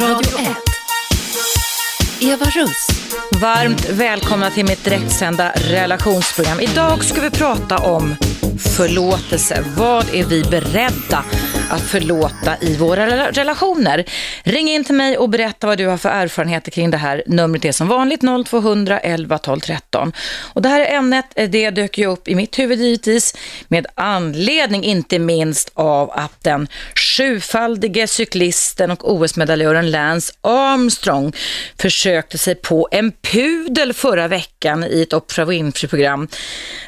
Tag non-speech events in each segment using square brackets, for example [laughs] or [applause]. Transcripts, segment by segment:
Radio 1. Eva Russ. Varmt välkomna till mitt direktsända relationsprogram. Idag ska vi prata om förlåtelse. Vad är vi beredda att förlåta i våra relationer? Ring in till mig och berätta vad du har för erfarenheter kring det här. Numret är som vanligt 0200 11 12 13. Och det här ämnet eh, det dök ju upp i mitt huvud givetvis med anledning inte minst av att den sjufaldige cyklisten och OS-medaljören Lance Armstrong försökte sig på en pudel förra veckan i ett Oprah Winfrey-program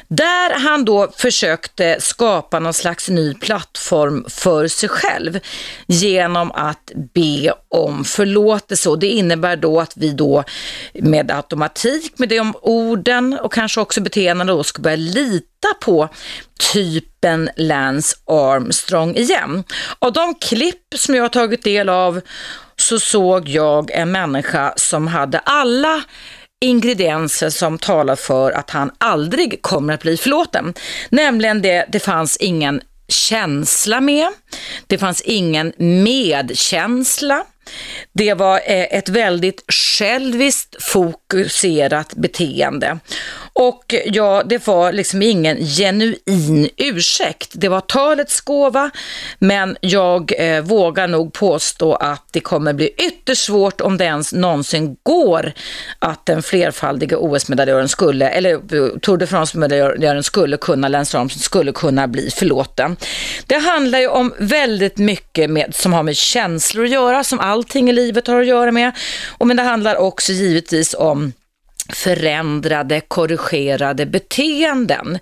där han då försökte skapa någon slags ny plattform för sig själv genom att be om förlåtelse och det innebär då att vi då med automatik med de orden och kanske också beteenden då ska börja lita på typen Lance Armstrong igen. Av de klipp som jag har tagit del av så såg jag en människa som hade alla ingredienser som talar för att han aldrig kommer att bli förlåten. Nämligen det, det fanns ingen känsla med, det fanns ingen medkänsla, det var eh, ett väldigt själviskt fokuserat beteende. Och ja, det var liksom ingen genuin ursäkt. Det var talets gåva, men jag eh, vågar nog påstå att det kommer bli ytterst svårt om det ens någonsin går att den flerfaldiga OS-medaljören skulle, eller eh, Tour de France-medaljören skulle kunna, Lance Armstrong skulle kunna bli förlåten. Det handlar ju om väldigt mycket med, som har med känslor att göra, som allting i livet har att göra med. Och men det handlar också givetvis om förändrade, korrigerade beteenden.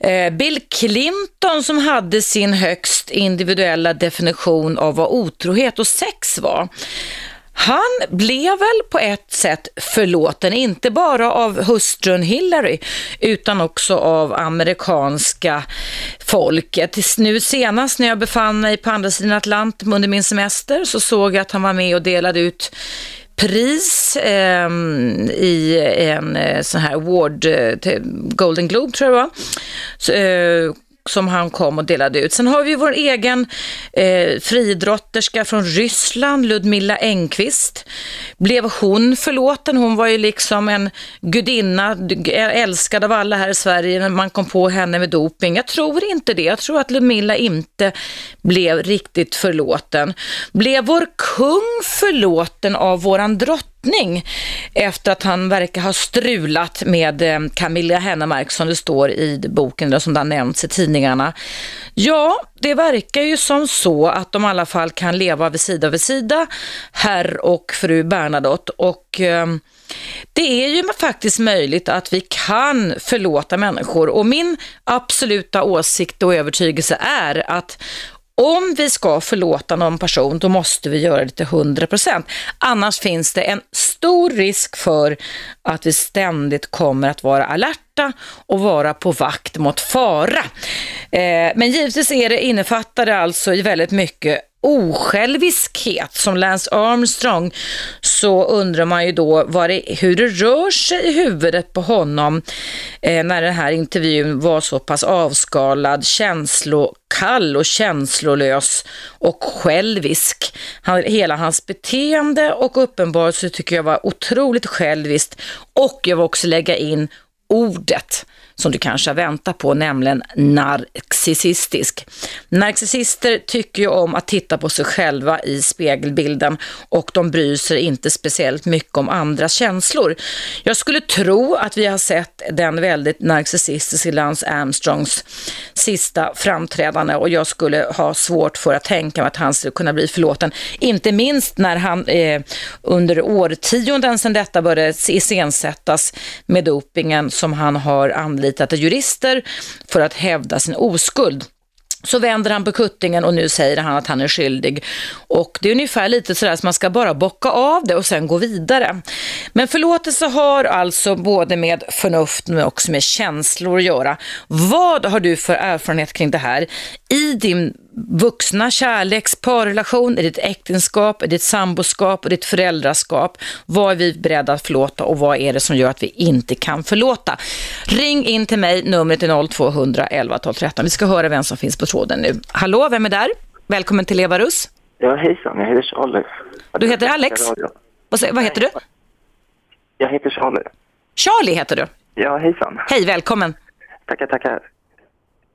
Eh, Bill Clinton som hade sin högst individuella definition av vad otrohet och sex var. Han blev väl på ett sätt förlåten, inte bara av hustrun Hillary, utan också av amerikanska folket. Nu senast när jag befann mig på andra sidan Atlanten under min semester så såg jag att han var med och delade ut pris eh, i en eh, sån här award, eh, Golden Globe tror jag det var. Så, eh, som han kom och delade ut. Sen har vi vår egen eh, fridrotterska från Ryssland, Ludmilla Engqvist. Blev hon förlåten? Hon var ju liksom en gudinna, eh, älskad av alla här i Sverige när man kom på henne med doping. Jag tror inte det. Jag tror att Ludmilla inte blev riktigt förlåten. Blev vår kung förlåten av våran drottning? Drottning efter att han verkar ha strulat med eh, Camilla Hennemark som det står i boken, som det har nämnts i tidningarna. Ja, det verkar ju som så att de i alla fall kan leva vid sida vid sida, herr och fru Bernadotte. Och eh, det är ju faktiskt möjligt att vi kan förlåta människor och min absoluta åsikt och övertygelse är att om vi ska förlåta någon person, då måste vi göra det till 100%. Annars finns det en stor risk för att vi ständigt kommer att vara alerta och vara på vakt mot fara. Eh, men givetvis är det, innefattar det alltså i väldigt mycket osjälviskhet som Lance Armstrong så undrar man ju då vad det, hur det rör sig i huvudet på honom eh, när den här intervjun var så pass avskalad, känslokall och känslolös och självisk. Han, hela hans beteende och uppenbarelse tycker jag var otroligt själviskt och jag vill också lägga in ordet som du kanske har väntat på, nämligen narcissistisk. Narcissister tycker ju om att titta på sig själva i spegelbilden och de bryr sig inte speciellt mycket om andras känslor. Jag skulle tro att vi har sett den väldigt narcissistiska Lance Armstrongs sista framträdande och jag skulle ha svårt för att tänka mig att han skulle kunna bli förlåten. Inte minst när han eh, under årtionden sedan detta började iscensättas med dopingen som han har anlitat anlitade jurister för att hävda sin oskuld. Så vänder han på kuttingen och nu säger han att han är skyldig. Och det är ungefär lite sådär att man ska bara bocka av det och sen gå vidare. Men förlåtelse har alltså både med förnuft men också med känslor att göra. Vad har du för erfarenhet kring det här i din vuxna kärleks parrelation, i ditt äktenskap, i ditt samboskap och ditt föräldraskap. Vad är vi beredda att förlåta och vad är det som gör att vi inte kan förlåta? Ring in till mig, numret är 0200 11 12 13. Vi ska höra vem som finns på tråden nu. Hallå, vem är där? Välkommen till Eva Russ. Ja, hejsan. Jag heter Charlie. Du heter Alex? Vad, vad heter du? Jag heter Charlie. Charlie heter du? Ja, hejsan. Hej, välkommen. Tackar, tackar.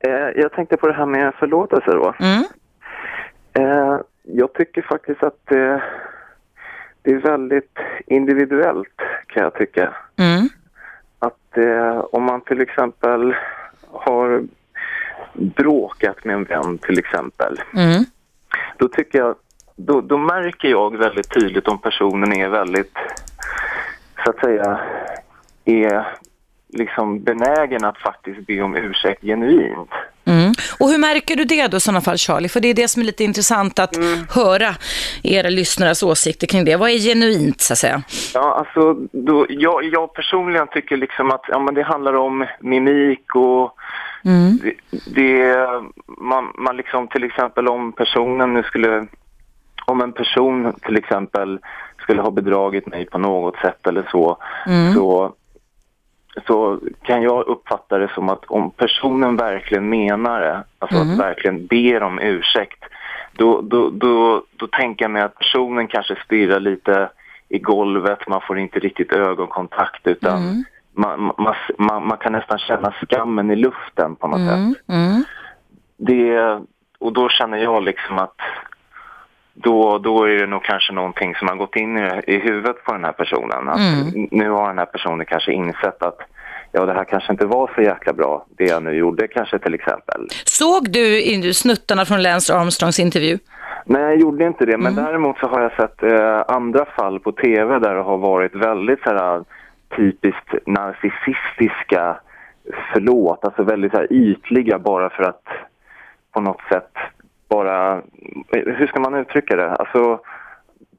Eh, jag tänkte på det här med förlåtelse då. Mm. Eh, jag tycker faktiskt att eh, det är väldigt individuellt kan jag tycka. Mm. Att eh, om man till exempel har bråkat med en vän till exempel. Mm. Då tycker jag, då, då märker jag väldigt tydligt om personen är väldigt, så att säga, är liksom benägen att faktiskt be om ursäkt genuint. Mm. Och hur märker du det då i sådana fall Charlie? För det är det som är lite intressant att höra era lyssnares åsikter kring det. Vad är genuint så att säga? Ja, alltså, då, jag, jag personligen tycker liksom att ja, men det handlar om mimik och Mm. det, det man, man liksom till exempel om personen nu skulle, om en person till exempel skulle ha bedragit mig på något sätt eller så, Mm. så, så kan jag uppfatta det som att om personen verkligen menar det, alltså Mm. att verkligen ber om ursäkt, då, då, då, då tänker jag mig att personen kanske stirrar lite i golvet, man får inte riktigt ögonkontakt utan Mm. man, man, man, man kan nästan känna skammen i luften på något Mm. sätt. Mm. Det, och då känner jag liksom att då, då är det nog kanske någonting som har gått in i, i huvudet på den här personen. Att Mm. Nu har den här personen kanske insett att ja, det här kanske inte var så jäkla bra, det jag nu gjorde kanske till exempel. Såg du snuttarna från Lance Armstrongs intervju? Nej, jag gjorde inte det. Men Mm. däremot så har jag sett eh, andra fall på tv där det har varit väldigt så här, typiskt narcissistiska förlåt. Alltså väldigt så här, ytliga bara för att på något sätt bara... Hur ska man uttrycka det? Alltså,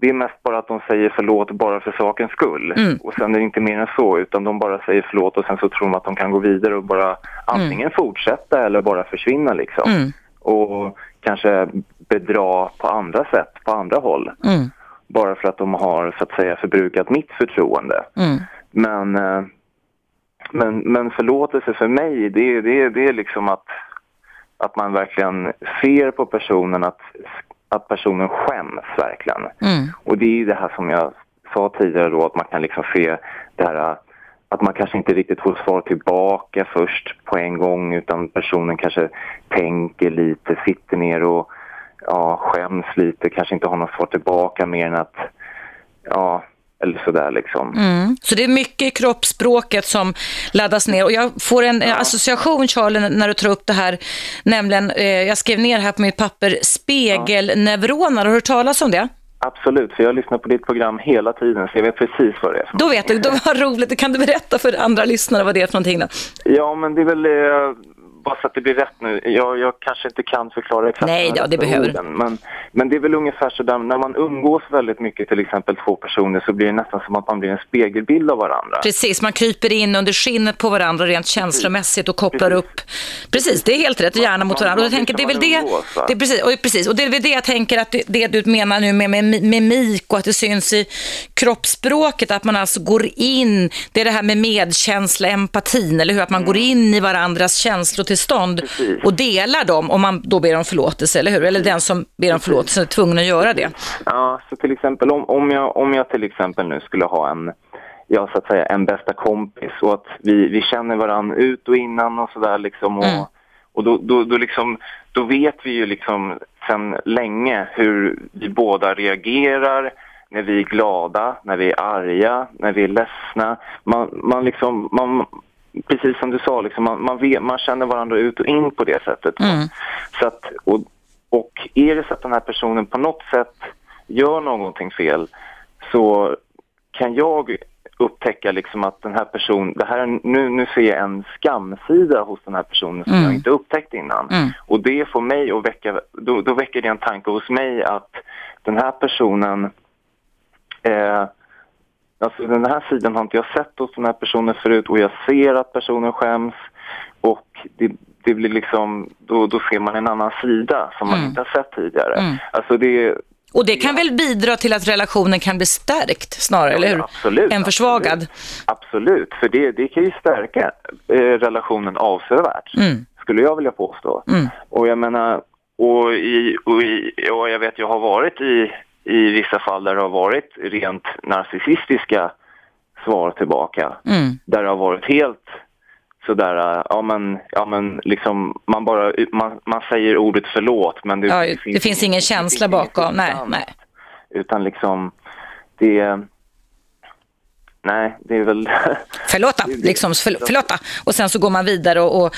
det är mest bara att de säger förlåt bara för sakens skull. Mm. Och sen är det inte mer än så, utan de bara säger förlåt och sen så tror de att de kan gå vidare och bara antingen fortsätta eller bara försvinna liksom Mm. och kanske bedra på andra sätt, på andra håll. Mm. Bara för att de har så att säga förbrukat mitt förtroende. Mm. Men, eh, men, men förlåtelse för mig, det, det, det är liksom att, att man verkligen ser på personen att, att personen skäms verkligen. Mm. Och det är det här som jag sa tidigare då, att man kan liksom se det här att man kanske inte riktigt får svar tillbaka först på en gång utan personen kanske tänker lite, sitter ner och ja, skäms lite, kanske inte har något svar tillbaka mer än att ja, eller sådär liksom. Mm. Så det är mycket i kroppsspråket som laddas ner och jag får en eh, association Charlie när du tar upp det här, nämligen, eh, jag skrev ner här på mitt papper, spegelneuroner, har du hört talas om det? Absolut, för jag lyssnar på ditt program hela tiden så jag vet precis vad det är. Då vet du, då var roligt, kan du berätta för andra lyssnare vad det är för någonting då? Ja, men det är väl, eh, så att det blir rätt nu, jag, jag kanske inte kan förklara exakt Nej då, det behöver du. orden, men, men det är väl ungefär så där, när man umgås väldigt mycket, till exempel två personer, så blir det nästan som att man blir en spegelbild av varandra. Precis, man kryper in under skinnet på varandra rent känslomässigt och kopplar Precis. upp. Precis, det är helt rätt, gärna mot varandra. Och jag tänker, det är väl det, det är precis, och precis, och det är väl det jag tänker att det, det du menar nu med, med mimik och att det syns i kroppsspråket, att man alltså går in, det är det här med medkänsla, empatin, eller hur? Att man går in i varandras Mm. Precis. och delar dem om man då ber om förlåtelse, eller hur? Eller den som ber om förlåtelse är tvungen att göra det. Ja, så till exempel om, om, jag, om jag till exempel nu skulle ha en, ja så att säga en bästa kompis och att vi, vi känner varandra ut och innan och sådär liksom och, Mm. och då, då, då liksom, då vet vi ju liksom sedan länge hur vi båda reagerar när vi är glada, när vi är arga, när vi är ledsna. Man, man liksom, man, precis som du sa, liksom, man, man, vet, man känner varandra ut och in på det sättet. Mm. Så att, och, och är det så att den här personen på något sätt gör någonting fel så kan jag upptäcka liksom att den här personen, det här, är- nu, nu ser jag en skamsida hos den här personen som Mm. jag inte upptäckt innan. Mm. Och det får mig att väcka, då, då väcker det en tanke hos mig att den här personen eh, Alltså den här sidan har inte jag sett hos den här personen förut och jag ser att personen skäms och det, det blir liksom, då, då ser man en annan sida som man Mm. inte har sett tidigare. Mm. Alltså det, Och det kan väl bidra till att relationen kan bli stärkt snarare, eller hur? Absolut. Än försvagad. Absolut, för det, det kan ju stärka eh, relationen avsevärt, Mm. skulle jag vilja påstå. Mm. Och jag menar, och, i, och, i, och jag vet, jag har varit i, i vissa fall där det har varit rent narcissistiska svar tillbaka. Mm. Där det har varit helt sådär, ja men, ja men liksom, man bara, man, man säger ordet förlåt men det, ja, det, finns, det finns ingen känsla bakom, nej, nej. Utan liksom, det Nej, det är väl... [laughs] Förlåta, liksom, för, förlåta. Och sen så går man vidare och, och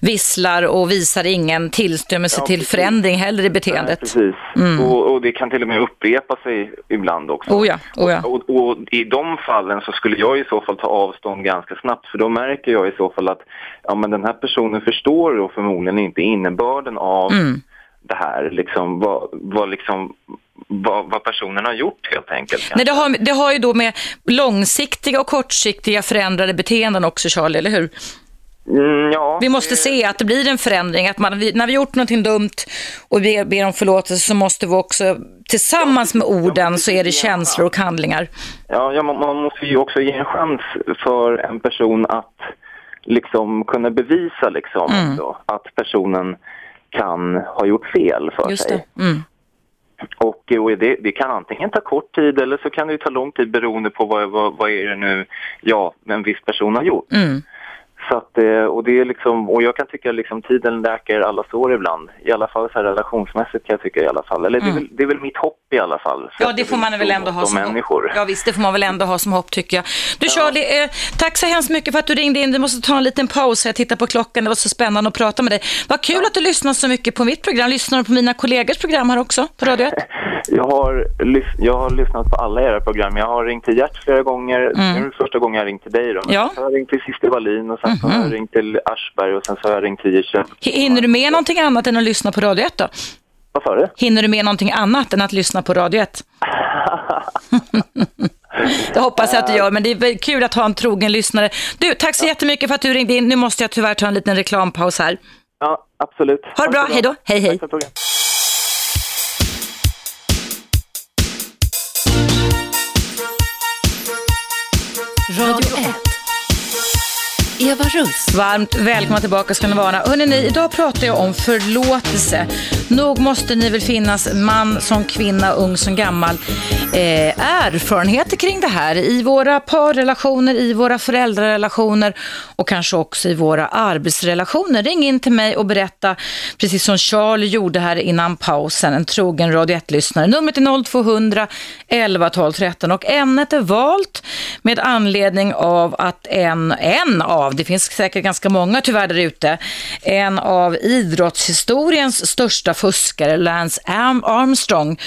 visslar och visar ingen tillstymmelse ja, till förändring heller i beteendet. Nej, precis, mm. och, och, det kan till och med upprepa sig ibland också. Oh ja, oh ja. Och, och, och, i de fallen så skulle jag i så fall ta avstånd ganska snabbt för då märker jag i så fall att ja, men den här personen förstår då förmodligen inte innebörden av mm. det här, liksom, vad, vad, liksom, vad, vad, personen har gjort helt enkelt. Nej, det, har, det har ju då med långsiktiga och kortsiktiga förändrade beteenden också, Charlie, eller hur? Mm, ja, vi måste det... se att det blir en förändring, att man, när vi gjort någonting dumt och ber, ber om förlåtelse så måste vi också tillsammans med orden så är det känslor och handlingar. Ja, ja man, man måste ju också ge en chans för en person att liksom kunna bevisa liksom mm. också, att personen kan ha gjort fel för Just sig. Mm. Och, eh, och det, det, kan antingen ta kort tid eller så kan det ta lång tid beroende på vad, vad, vad är det nu ja, en viss person har gjort. Mm. Så att, eh, och, det är liksom, och jag kan tycka liksom tiden läker alla sår ibland. I alla fall så här relationsmässigt kan jag tycka i alla fall. Eller mm. det, är mm. väl, det är väl mitt hopp i alla fall. Ja, det får man väl ändå ha som människor. hopp. Ja, visst, det får man väl ändå ha som hopp tycker jag. Du Charlie, eh, tack så hemskt mycket för att du ringde in. Du måste ta en liten paus. Jag tittar på klockan. Det var så spännande att prata med dig. Vad kul ja. att du lyssnar så mycket på mitt program. Lyssnar du på mina kollegors program här också på Radio 1? [laughs] jag, har, jag har lyssnat på alla era program. Jag har ringt till Gert flera gånger. Mm. Nu är det första gången jag har ringt till dig. Då. Ja. Jag har ringt till Sister Wallin och sen mm -hmm. har jag ringt till Aschberg och sen så har jag ringt till Jirse. Hinner du med någonting annat än att lyssna på Radio 1 då? Vad sa du? Hinner du med någonting annat än att lyssna på Radio 1? [laughs] det hoppas jag att du gör, men det är kul att ha en trogen lyssnare. Du, tack så jättemycket för att du ringde in. Nu måste jag tyvärr ta en liten reklampaus här. Ja, absolut. Ha det bra, hej då. Hej, hej. Radio 1. Eva Russ. Varmt välkomna tillbaka ska ni vara. Hörrni, idag pratar jag om förlåtelse. Nog måste ni väl finnas, man som kvinna, ung som gammal, eh, erfarenheter kring det här i våra parrelationer, i våra föräldrarelationer och kanske också i våra arbetsrelationer. Ring in till mig och berätta, precis som Charlie gjorde här innan pausen, en trogen Radio 1-lyssnare. Numret är 0200 11 12 13 och ämnet är valt med anledning av att en, en av, det finns säkert ganska många tyvärr där ute, en av idrottshistoriens största fuskare, Lance Armstrong,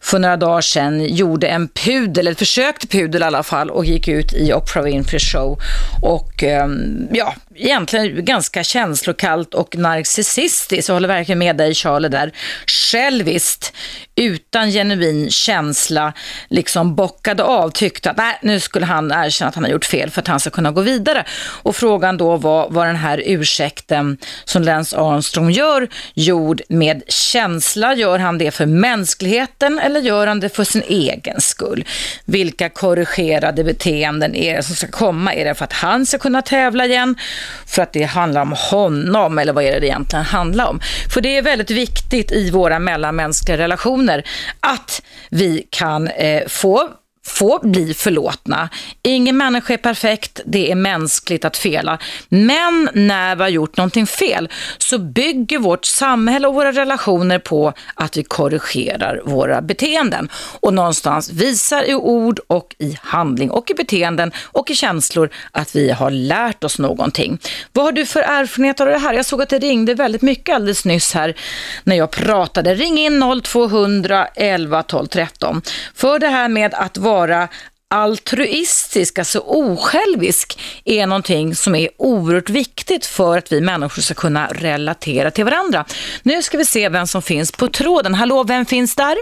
för några dagar sedan gjorde en pudel, eller försökte pudel i alla fall, och gick ut i Oprah Winfrey Show. Och ehm, ja, egentligen ganska känslokallt och narcissistiskt. Jag håller verkligen med dig Charlie där. Själviskt, utan genuin känsla, liksom bockade av, tyckte att nej, nu skulle han erkänna att han har gjort fel för att han ska kunna gå vidare. Och frågan då var vad den här ursäkten som Lance Armstrong gör, gjord med känsla. Gör han det för mänskligheten eller gör han det för sin egen skull? Vilka korrigerade beteenden är det som ska komma? Är det för att han ska kunna tävla igen? För att det handlar om honom eller vad är det egentligen handlar om? För det är väldigt viktigt i våra mellanmänskliga relationer att vi kan eh, få få bli förlåtna. Ingen människa är perfekt, det är mänskligt att fela. Men när vi har gjort någonting fel så bygger vårt samhälle och våra relationer på att vi korrigerar våra beteenden. Och någonstans visar i ord och i handling och i beteenden och i känslor att vi har lärt oss någonting. Vad har du för erfarenhet av det här? Jag såg att det ringde väldigt mycket alldeles nyss här när jag pratade. Ring in 0200 11 12 13. För det här med att vara vara altruistisk, alltså osjälvisk, är någonting som är oerhört viktigt för att vi människor ska kunna relatera till varandra. Nu ska vi se vem som finns på tråden. Hallå, vem finns där?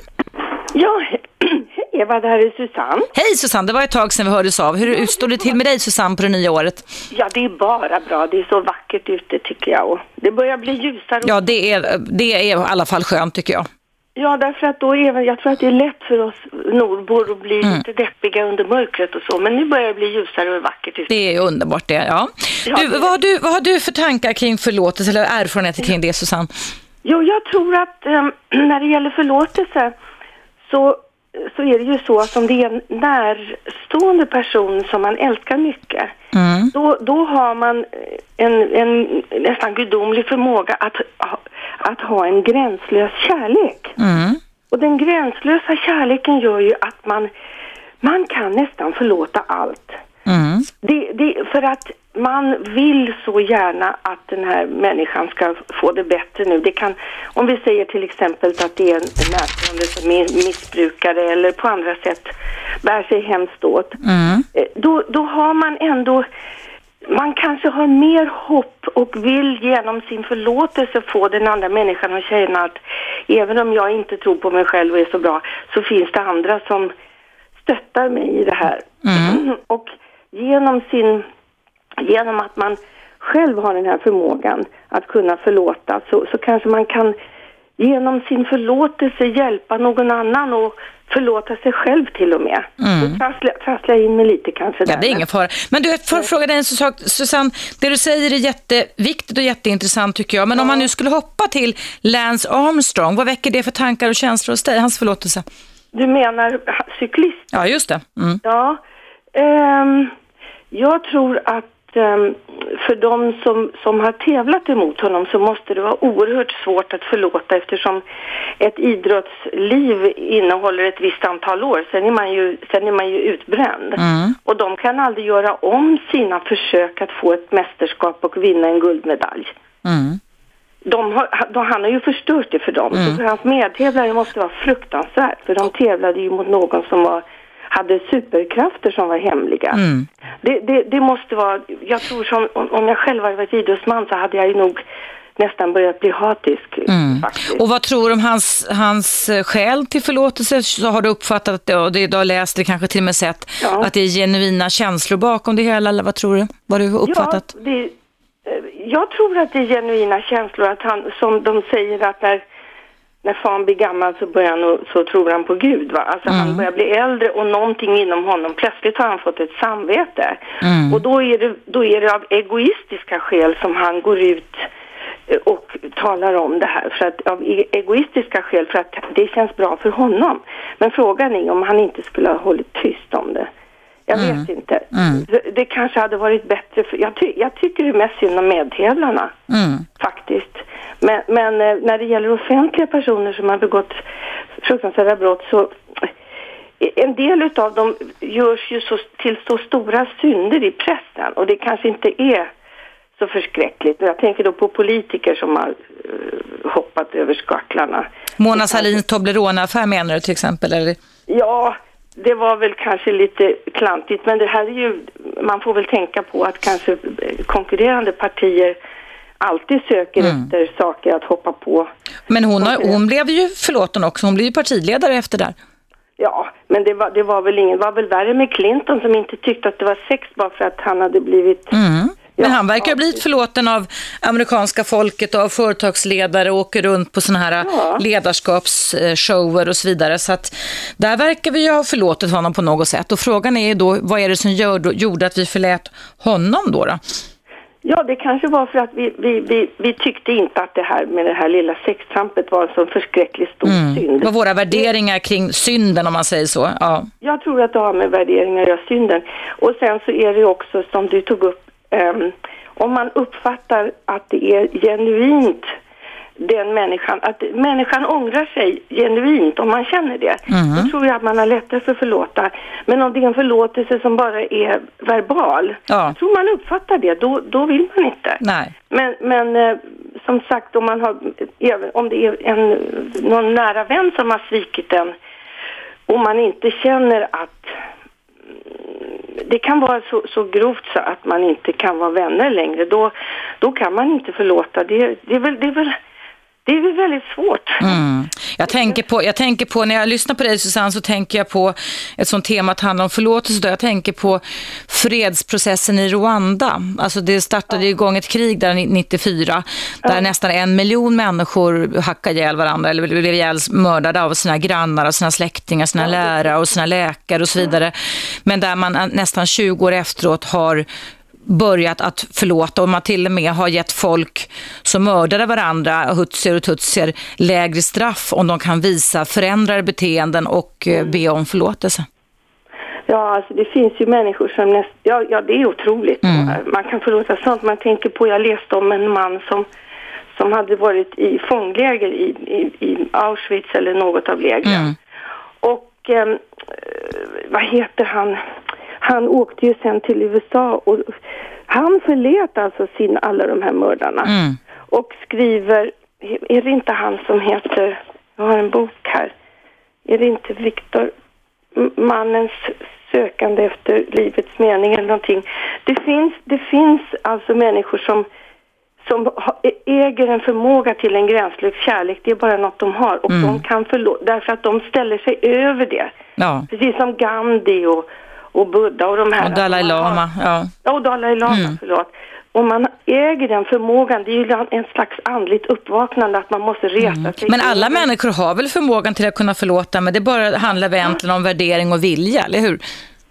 Ja, hej [clears throat] Eva, det här är Susanne. Hej Susanne, det var ett tag sedan vi hördes av. Hur står det till med dig Susanne på det nya året? Ja, det är bara bra. Det är så vackert ute tycker jag och det börjar bli ljusare. Ja, det är, det är i alla fall skönt tycker jag. Ja, därför att då är jag tror att det är lätt för oss nordbor att bli mm. lite deppiga under mörkret och så, men nu börjar det bli ljusare och vackert. Det är underbart det, ja. ja du, vad, har du, vad har du för tankar kring förlåtelse eller erfarenheter kring det, Susanne? Jo, jag tror att eh, [clears throat] när det gäller förlåtelse så, så är det ju så att om det är en närstående person som man älskar mycket, Mm. då, då har man en, en nästan gudomlig förmåga att, ha- att ha en gränslös kärlek. Mm. Och den gränslösa kärleken gör ju att man, man kan nästan förlåta allt. Mm. Det, det, för att man vill så gärna att den här människan ska få det bättre nu. Det kan, om vi säger till exempel att det är en närstående som är missbrukare eller på andra sätt bär sig hemskt åt. Mm. Eh, Då, då har man ändå, man kanske har mer hopp och vill genom sin förlåtelse få den andra människan att känna att även om jag inte tror på mig själv och är så bra så finns det andra som stöttar mig i det här. [clears throat] Och genom sin, genom att man själv har den här förmågan att kunna förlåta så, så kanske man kan genom sin förlåtelse hjälpa någon annan och förlåta sig själv till och med. Mm. Trasslar, jag in mig lite kanske. Ja, det är ingen fara. Men du, får jag fråga dig en sak, Susanne. Det du säger är jätteviktigt och jätteintressant tycker jag. Men om man nu skulle hoppa till Lance Armstrong, vad väcker det för tankar och känslor hos dig, hans förlåtelse? Du menar cyklist? Ja, just det. Mm. Ja. ehm, jag tror att för de som, som har tävlat emot honom så måste det vara oerhört svårt att förlåta eftersom ett idrottsliv innehåller ett visst antal år. Sen är man ju, sen är man ju utbränd. Mm. Och de kan aldrig göra om sina försök att få ett mästerskap och vinna en guldmedalj. Mm. De har, de, han har ju förstört det för dem. Så för hans medtävlare måste vara fruktansvärt. För de tävlade ju mot någon som var, hade superkrafter som var hemliga. Mm. Det, det, det måste vara, jag tror som, om, jag själv hade varit idrottsman så hade jag ju nog nästan börjat bli hatisk faktiskt. Mm. Och vad tror du om hans, hans eh, skäl till förlåtelse? Så har du uppfattat det och det, du har läst det, kanske till och med sett, Ja. att det är genuina känslor bakom det hela, eller vad tror du? Vad du har uppfattat? Ja, det, eh, jag tror att det är genuina känslor, att han, som de säger att när, när fan blir gammal så, börjar han, och- så tror han på Gud. Va? Alltså han börjar bli äldre och någonting inom honom, plötsligt har han fått ett samvete. Och då är, det, då är det av egoistiska skäl som han går ut eh, och talar om det här. För att, av e- egoistiska skäl, för att det känns bra för honom. Men frågan är om han inte skulle ha hållit tyst om det. Jag vet inte. Det- Det kanske hade varit bättre. För, jag, ty, jag tycker det är mest synd om medtävlarna, Mm. faktiskt. Men, men eh, när det gäller offentliga personer som har begått fruktansvärda brott så eh, en del utav dem görs ju så, till så stora synder i pressen och det kanske inte är så förskräckligt. Jag tänker då på politiker som har eh, hoppat över skaklarna. Mona Sahlins Toblerone-affär menar du till exempel? Eller? Ja, det var väl kanske lite klantigt, men det här är ju, man får väl tänka på att kanske eh, konkurrerande partier alltid söker efter saker att hoppa på. Men hon, har, hon blev ju förlåten också, hon blev ju partiledare efter det. Ja, men det var, det var väl ingen, det var väl värre med Clinton som inte tyckte att det var sex bara för att han hade blivit... Mm. Men han verkar ha blivit förlåten av amerikanska folket och av företagsledare och åker runt på sådana här Ja. ledarskapsshower och så vidare. Så att där verkar vi ju ha förlåtit honom på något sätt. Och frågan är ju då, vad är det som gör, då, gjorde att vi förlät honom då? då? Ja, det kanske var för att vi, vi, vi, vi tyckte inte att det här med det här lilla sextrampet var en så förskräckligt stor synd. Mm. Vad våra värderingar kring synden om man säger så. Ja. Jag tror att det har med värderingar att göra, synden. Och sen så är det också som du tog upp, ehm, om man uppfattar att det är genuint den människan, att människan ångrar sig genuint om man känner det. Då tror jag att man har lättare för att förlåta. Men om det är en förlåtelse som bara är verbal, Ja. tror man uppfattar det, då, då vill man inte. Nej. Men, men eh, som sagt, om, man har, om det är en, någon nära vän som har svikit en och man inte känner att mm, det kan vara så, så grovt så att man inte kan vara vänner längre, då, då kan man inte förlåta. Det, det, är, väl, det, är, väl, det är väl väldigt svårt. Mm. Jag, tänker på, jag tänker på, när jag lyssnar på dig Susanne, så tänker jag på ett sånt tema att handla om förlåtelse. Då. Jag tänker på fredsprocessen i Rwanda. Alltså det startade igång ett krig där 94, där nästan en miljon människor hackade ihjäl varandra eller blev ihjäl mördade av sina grannar och sina släktingar, sina lärare och sina läkare och så vidare. Men där man nästan 20 år efteråt har börjat att förlåta och man till och med har gett folk som mördade varandra, hutsier och tutsier, lägre straff om de kan visa förändrade beteenden och eh, be om förlåtelse. Ja, alltså det finns ju människor som näst... Ja, ja det är otroligt. Mm. Man kan förlåta sånt. Man tänker på, jag läste om en man som, som hade varit i fångläger i, i, i Auschwitz eller något av lägren. Mm. Och eh, vad heter han? Han åkte ju sen till USA och han förlät alltså sin, alla de här mördarna. Mm. Och skriver, är det inte han som heter, jag har en bok här, är det inte Viktor, mannens sökande efter livets mening eller någonting. Det finns, det finns alltså människor som, som äger en förmåga till en gränslös kärlek. Det är bara något de har och mm. de kan förlåta därför att de ställer sig över det. Ja. Precis som Gandhi och, och Buddha och de här. Och Dalai Lama, ja. Ja, och Dalai Lama, mm. förlåt om man äger den förmågan, det är ju en slags andligt uppvaknande att man måste resa mm. sig. Men alla människor har väl förmågan till att kunna förlåta, men det bara handlar väl egentligen om värdering och vilja, eller hur?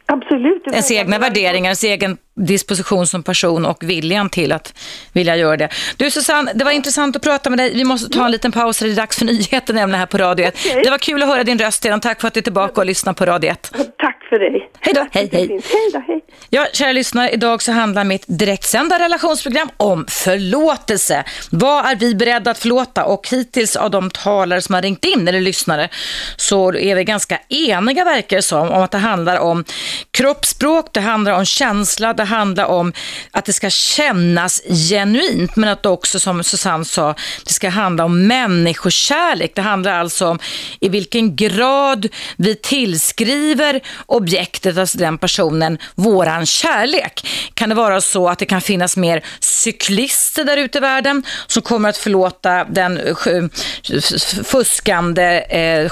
Absolut. Ens egna värderingar, ens egen disposition som person och viljan till att vilja göra det. Du Susanne, det var intressant att prata med dig. Vi måste ta en liten paus, det är dags för nyheter nämligen här på Radio 1. Okay. Det var kul att höra din röst redan. Tack för att du är tillbaka och lyssnar på Radio 1. Tack för dig. Hej då. Hej, hej. Hej då, hej. Ja, kära lyssnare, idag så handlar mitt direktsända relationsprogram om förlåtelse. Vad är vi beredda att förlåta? Och hittills av de talare som har ringt in, eller lyssnare, så är vi ganska eniga verkar det som, om att det handlar om kroppsspråk, det handlar om känsla, det handla om att det ska kännas genuint, men att det också, som Susanne sa, det ska handla om människokärlek. Det handlar alltså om i vilken grad vi tillskriver objektet, alltså den personen, våran kärlek. Kan det vara så att det kan finnas mer cyklister där ute i världen som kommer att förlåta den fuskande, eh,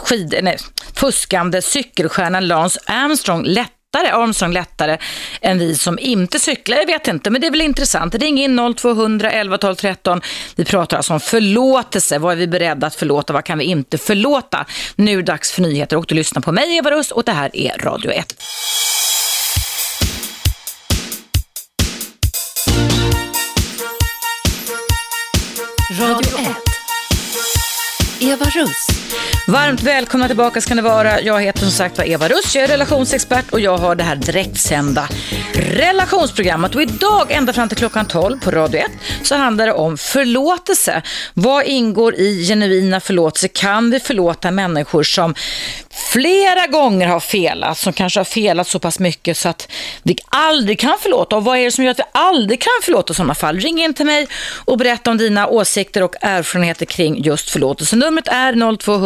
skid, nej, fuskande cykelstjärnan Lance Armstrong lätt lättare, Armstrong lättare än vi som inte cyklar. Jag vet inte, men det är väl intressant. Ring in 0200 11 12 13. Vi pratar alltså om förlåtelse. Vad är vi beredda att förlåta? Vad kan vi inte förlåta? Nu är det dags för nyheter och du lyssnar på mig, Eva Rust, och det här är Radio 1. Radio 1. Eva Russ. Varmt välkomna tillbaka ska ni vara. Jag heter som sagt var Eva Russ, jag är relationsexpert och jag har det här direktsända relationsprogrammet. Och idag ända fram till klockan 12 på Radio 1 så handlar det om förlåtelse. Vad ingår i genuina förlåtelse? Kan vi förlåta människor som flera gånger har felat, som kanske har felat så pass mycket så att vi aldrig kan förlåta. Och vad är det som gör att vi aldrig kan förlåta i sådana fall? Ring in till mig och berätta om dina åsikter och erfarenheter kring just förlåtelse. Numret är 0200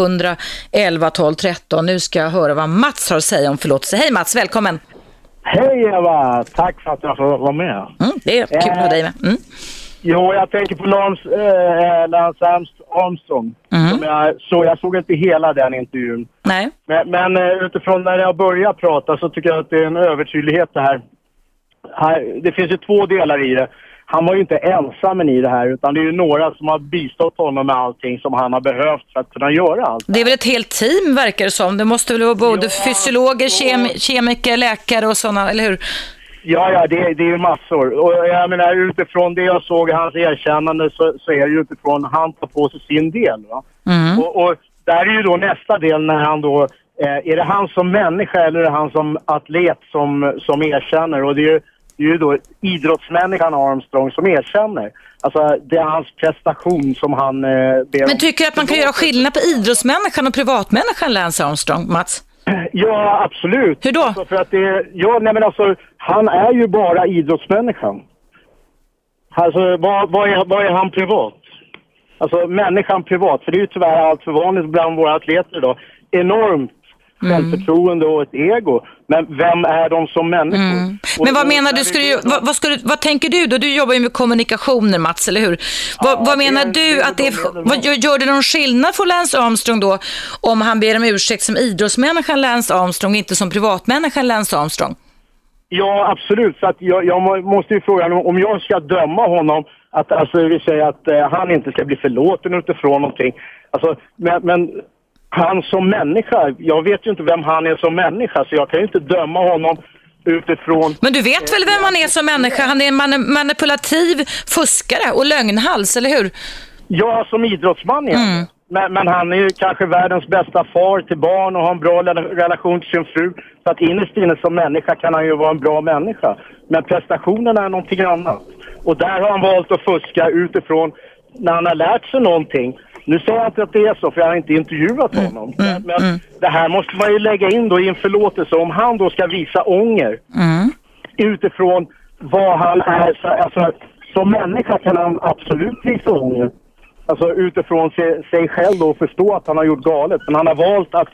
11 12 13. Nu ska jag höra vad Mats har att säga om förlåtelse. Hej Mats, välkommen! Hej Eva! Tack för att jag får vara med. Mm, det är kul att ha dig med. Mm. Jo, jag tänker på Lance, äh, Lance Armstrong. Mm. Jag, så jag såg inte hela den intervjun. Nej. Men, men eh, utifrån när jag börjar prata så tycker jag att det är en övertydlighet det här. här. Det finns ju två delar i det. Han var ju inte ensam i det här utan det är ju några som har bistått honom med allting som han har behövt för att kunna göra allt. Det är väl ett helt team verkar det som. Det måste väl vara både ja, fysiologer, kem kemiker, läkare och sådana, eller hur? Ja, ja, det, det är ju massor. Och jag menar utifrån det jag såg i hans erkännande så, så är det ju utifrån han tar på sig sin del. Va? Mm. Och, och där är ju då nästa del när han då, eh, är det han som människa eller är det han som atlet som, som erkänner? Och det är ju, det är ju då idrottsmänniskan Armstrong som erkänner. Alltså det är hans prestation som han eh, ber Men tycker du att man kan göra skillnad på idrottsmänniskan och privatmänniskan Lance Armstrong, Mats? Ja, absolut. Hur då? Alltså för att det, ja, nej men alltså, han är ju bara idrottsmänniskan. Alltså, vad, vad, är, vad är han privat? Alltså människan privat, för det är ju tyvärr allt för vanligt bland våra atleter idag. Enormt mm. självförtroende och ett ego. Men vem är de som människor? Mm. Men vad menar du, ska du vad, vad, du, vad tänker du då? Du jobbar ju med kommunikationer Mats, eller hur? Vad, ja, vad menar du att det är, vad, gör det någon skillnad för Lance Armstrong då om han ber om ursäkt som idrottsmänniskan Lance Armstrong, inte som privatmänniskan Lance Armstrong? Ja, absolut. Så att jag, jag måste ju fråga om jag ska döma honom, att alltså, vi säger att eh, han inte ska bli förlåten utifrån någonting. Alltså, men, men han som människa, jag vet ju inte vem han är som människa så jag kan ju inte döma honom utifrån... Men du vet väl vem han är som människa? Han är en man manipulativ fuskare och lögnhals, eller hur? Ja, som idrottsman ja. Mm. Men, men, han är ju kanske världens bästa far till barn och har en bra relation till sin fru. Så att innerst inne som människa kan han ju vara en bra människa. Men prestationen är någonting annat. Och där har han valt att fuska utifrån när han har lärt sig någonting. Nu säger jag inte att det är så, för jag har inte intervjuat mm, honom. Mm, men mm. det här måste man ju lägga in då i en förlåtelse. Om han då ska visa ånger mm. utifrån vad han är. Alltså, som människa kan han absolut visa ånger. Alltså utifrån sig, sig själv då och förstå att han har gjort galet. Men han har valt att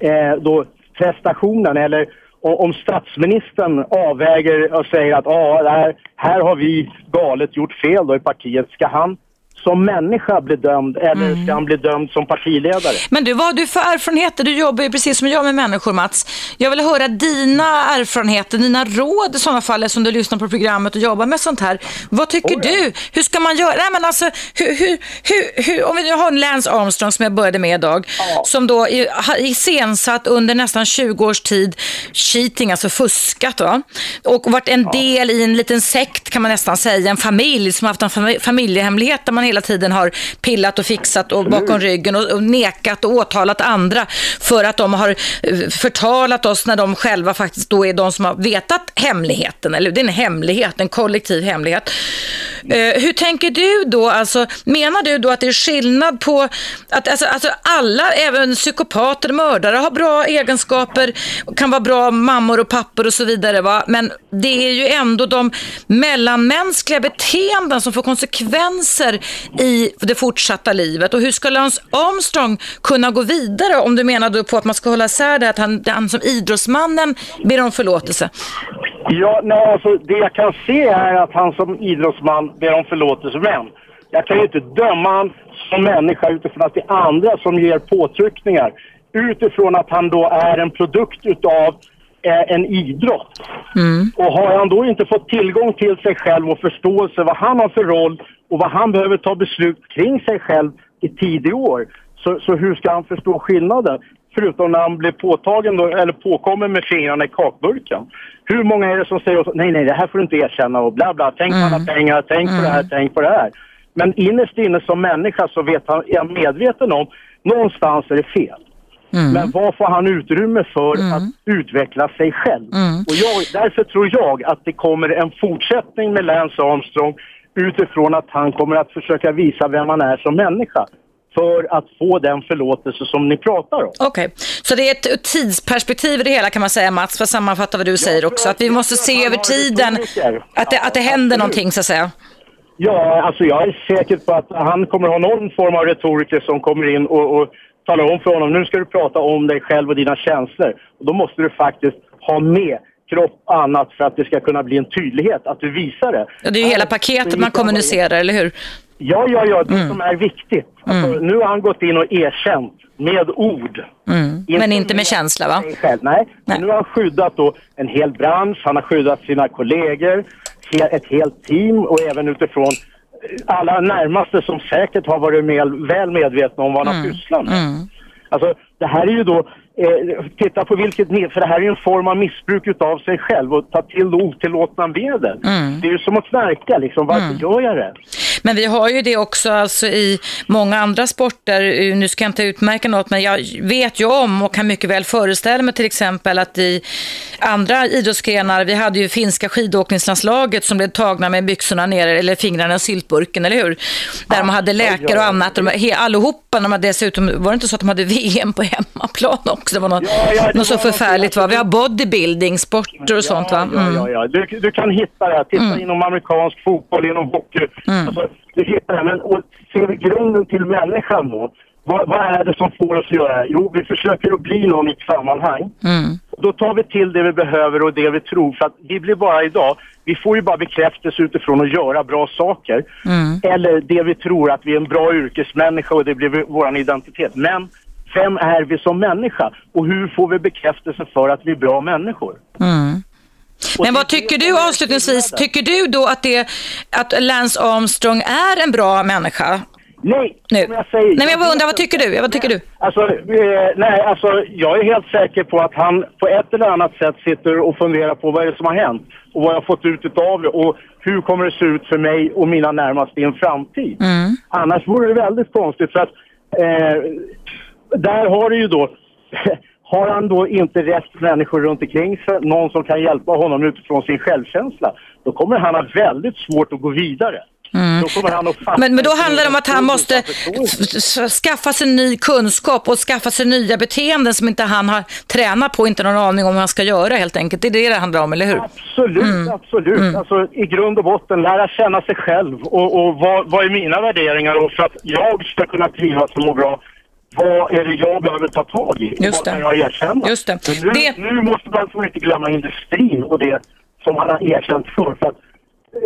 eh, då prestationen eller om statsministern avväger och säger att ah, här, här har vi galet gjort fel då i partiet. Ska han som människa bli dömd eller mm. ska han bli dömd som partiledare? Men du, vad har du för erfarenheter? Du jobbar ju precis som jag med människor, Mats. Jag vill höra dina erfarenheter, dina råd i sådana fall, som du lyssnar på programmet och jobbar med sånt här. Vad tycker oh, ja. du? Hur ska man göra? Nej, men alltså, hur, hur, hur, hur, om vi nu har Lance Armstrong som jag började med idag, ja. som då har iscensatt under nästan 20 års tid cheating, alltså fuskat, va? och varit en del i en liten sekt kan man nästan säga, en familj som har haft en familjehemlighet där man hela hela tiden har pillat och fixat och bakom ryggen och, och nekat och åtalat andra för att de har eh, förtalat oss när de själva faktiskt då är de som har vetat hemligheten. Eller det är en hemlighet, en kollektiv hemlighet. Eh, hur tänker du då? Alltså, menar du då att det är skillnad på att alltså, alltså alla, även psykopater, mördare har bra egenskaper, kan vara bra mammor och pappor och så vidare. Va? Men det är ju ändå de mellanmänskliga beteenden som får konsekvenser i det fortsatta livet. Och hur ska Lance Armstrong kunna gå vidare om du menar då på att man ska hålla isär det att han, han som idrottsmannen ber om förlåtelse? Ja, nej, alltså det jag kan se är att han som idrottsman ber om förlåtelse. Men jag kan ju inte döma han som människa utifrån att det är andra som ger påtryckningar. Utifrån att han då är en produkt utav eh, en idrott. Mm. Och har han då inte fått tillgång till sig själv och förståelse vad han har för roll och vad han behöver ta beslut kring sig själv i tidig år. Så, så hur ska han förstå skillnaden? Förutom när han blir påtagen då, eller påkommen med fingrarna i kakburken. Hur många är det som säger nej, nej, det här får du inte erkänna och bla bla, tänk på mm. alla pengar, tänk mm. på det här, mm. tänk på det här. Men innerst inne som människa så vet han, är jag medveten om, någonstans är det fel. Mm. Men vad får han utrymme för mm. att utveckla sig själv? Mm. Och jag, därför tror jag att det kommer en fortsättning med Lance Armstrong utifrån att han kommer att försöka visa vem han är som människa för att få den förlåtelse som ni pratar om. Okej, okay. så det är ett tidsperspektiv i det hela kan man säga Mats, för att sammanfatta vad du säger också, att vi måste se över tiden att det, att det händer någonting så att säga. Ja, alltså jag är säker på att han kommer ha någon form av retoriker som kommer in och, och talar om för honom, nu ska du prata om dig själv och dina känslor. Och då måste du faktiskt ha med kropp och annat för att det ska kunna bli en tydlighet, att du visar det. Ja, det är ju hela paketet man kommunicerar, eller hur? Ja, ja, ja, det mm. som är viktigt. Alltså, mm. Nu har han gått in och erkänt med ord. Mm. Men inte med, med känsla, va? Själv. Nej. Nej. nu har han skyddat då en hel bransch, han har skyddat sina kollegor, ett helt team och även utifrån alla närmaste som säkert har varit med, väl medvetna om vad han har mm. pysslat med. Mm. Alltså, det här är ju då eh, titta på vilket för det här är en form av missbruk utav sig själv och ta till otillåtna medel. Mm. Det är ju som att knarka liksom, varför mm. gör jag det? Men vi har ju det också alltså, i många andra sporter, nu ska jag inte utmärka något, men jag vet ju om och kan mycket väl föreställa mig till exempel att i andra idrottsgrenar, vi hade ju finska skidåkningslandslaget som blev tagna med byxorna ner eller fingrarna i syltburken, eller hur? Där ja, de hade läkare och annat, de, allihopa, de hade dessutom, var det inte så att de hade [laughs] VM på hemmaplan också? Det var något, ja, ja, något så förfärligt va? Vi har bodybuilding, sporter och sånt va? Mm. Ja, ja, ja. Du, du kan hitta det. Titta mm. inom amerikansk fotboll, inom hockey. Mm. Alltså, du hittar det. Men och ser vi grunden till människan då? Vad, vad, är det som får oss att göra? Jo, vi försöker att bli någon i ett sammanhang. Mm. Då tar vi till det vi behöver och det vi tror. För att vi blir bara idag, vi får ju bara bekräftelse utifrån att göra bra saker. Mm. Eller det vi tror att vi är en bra yrkesmänniska och det blir vår identitet. Men vem är vi som människa? Och hur får vi bekräftelse för att vi är bra människor? Mm. Men vad tycker du avslutningsvis? Tycker du då att, det, att Lance Armstrong är en bra människa? Nej, nu? som jag säger. Nej, men jag bara undrar, vad tycker du? Vad tycker du? Alltså, eh, nej, alltså jag är helt säker på att han på ett eller annat sätt sitter och funderar på vad är det som har hänt och vad jag har fått ut utav det och hur kommer det se ut för mig och mina närmaste i en framtid. Mm. Annars vore det väldigt konstigt för att eh, där har du ju då [laughs] Har han då inte rätt människor runt omkring sig, någon som kan hjälpa honom utifrån sin självkänsla, då kommer han ha väldigt svårt att gå vidare. Mm. Då kommer han att fatta Men, men då handlar det om att han måste skaffa sig ny kunskap och skaffa sig nya beteenden som inte han har tränat på, inte någon aning om vad han ska göra helt enkelt. Det är det det handlar om, eller hur? Absolut, Mm. absolut. Alltså, I grund och botten lära känna sig själv och, och vad, vad är mina värderingar och för att jag ska kunna trivas och må bra vad är det jag behöver ta tag i? Just vad kan jag erkänna? Just det. Nu, Det- nu måste man alltså inte glömma industrin och det som han har erkänt för. för att,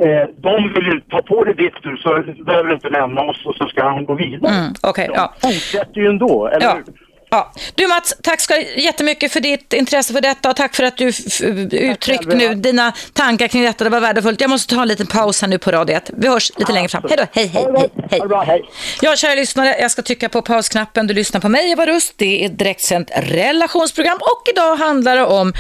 eh, de vill ju ta på det ditt du så behöver du inte nämna oss och så ska han gå vidare. Mm, okej, ja. De fortsätter ju ändå, eller Ja. hur? Ja. Du Mats, tack ska jättemycket för ditt intresse för detta och tack för att du f- f- uttryckt själv, nu ja. dina tankar kring detta. Det var värdefullt. Jag måste ta en liten paus här nu på Radio 1. Vi hörs lite längre fram. Hej då, hej, hej, hej, bra, hej. Ja, kära lyssnare, jag ska trycka på pausknappen. Du lyssnar på mig, Eva Rust. Det är ett direktsänt relationsprogram och idag handlar det om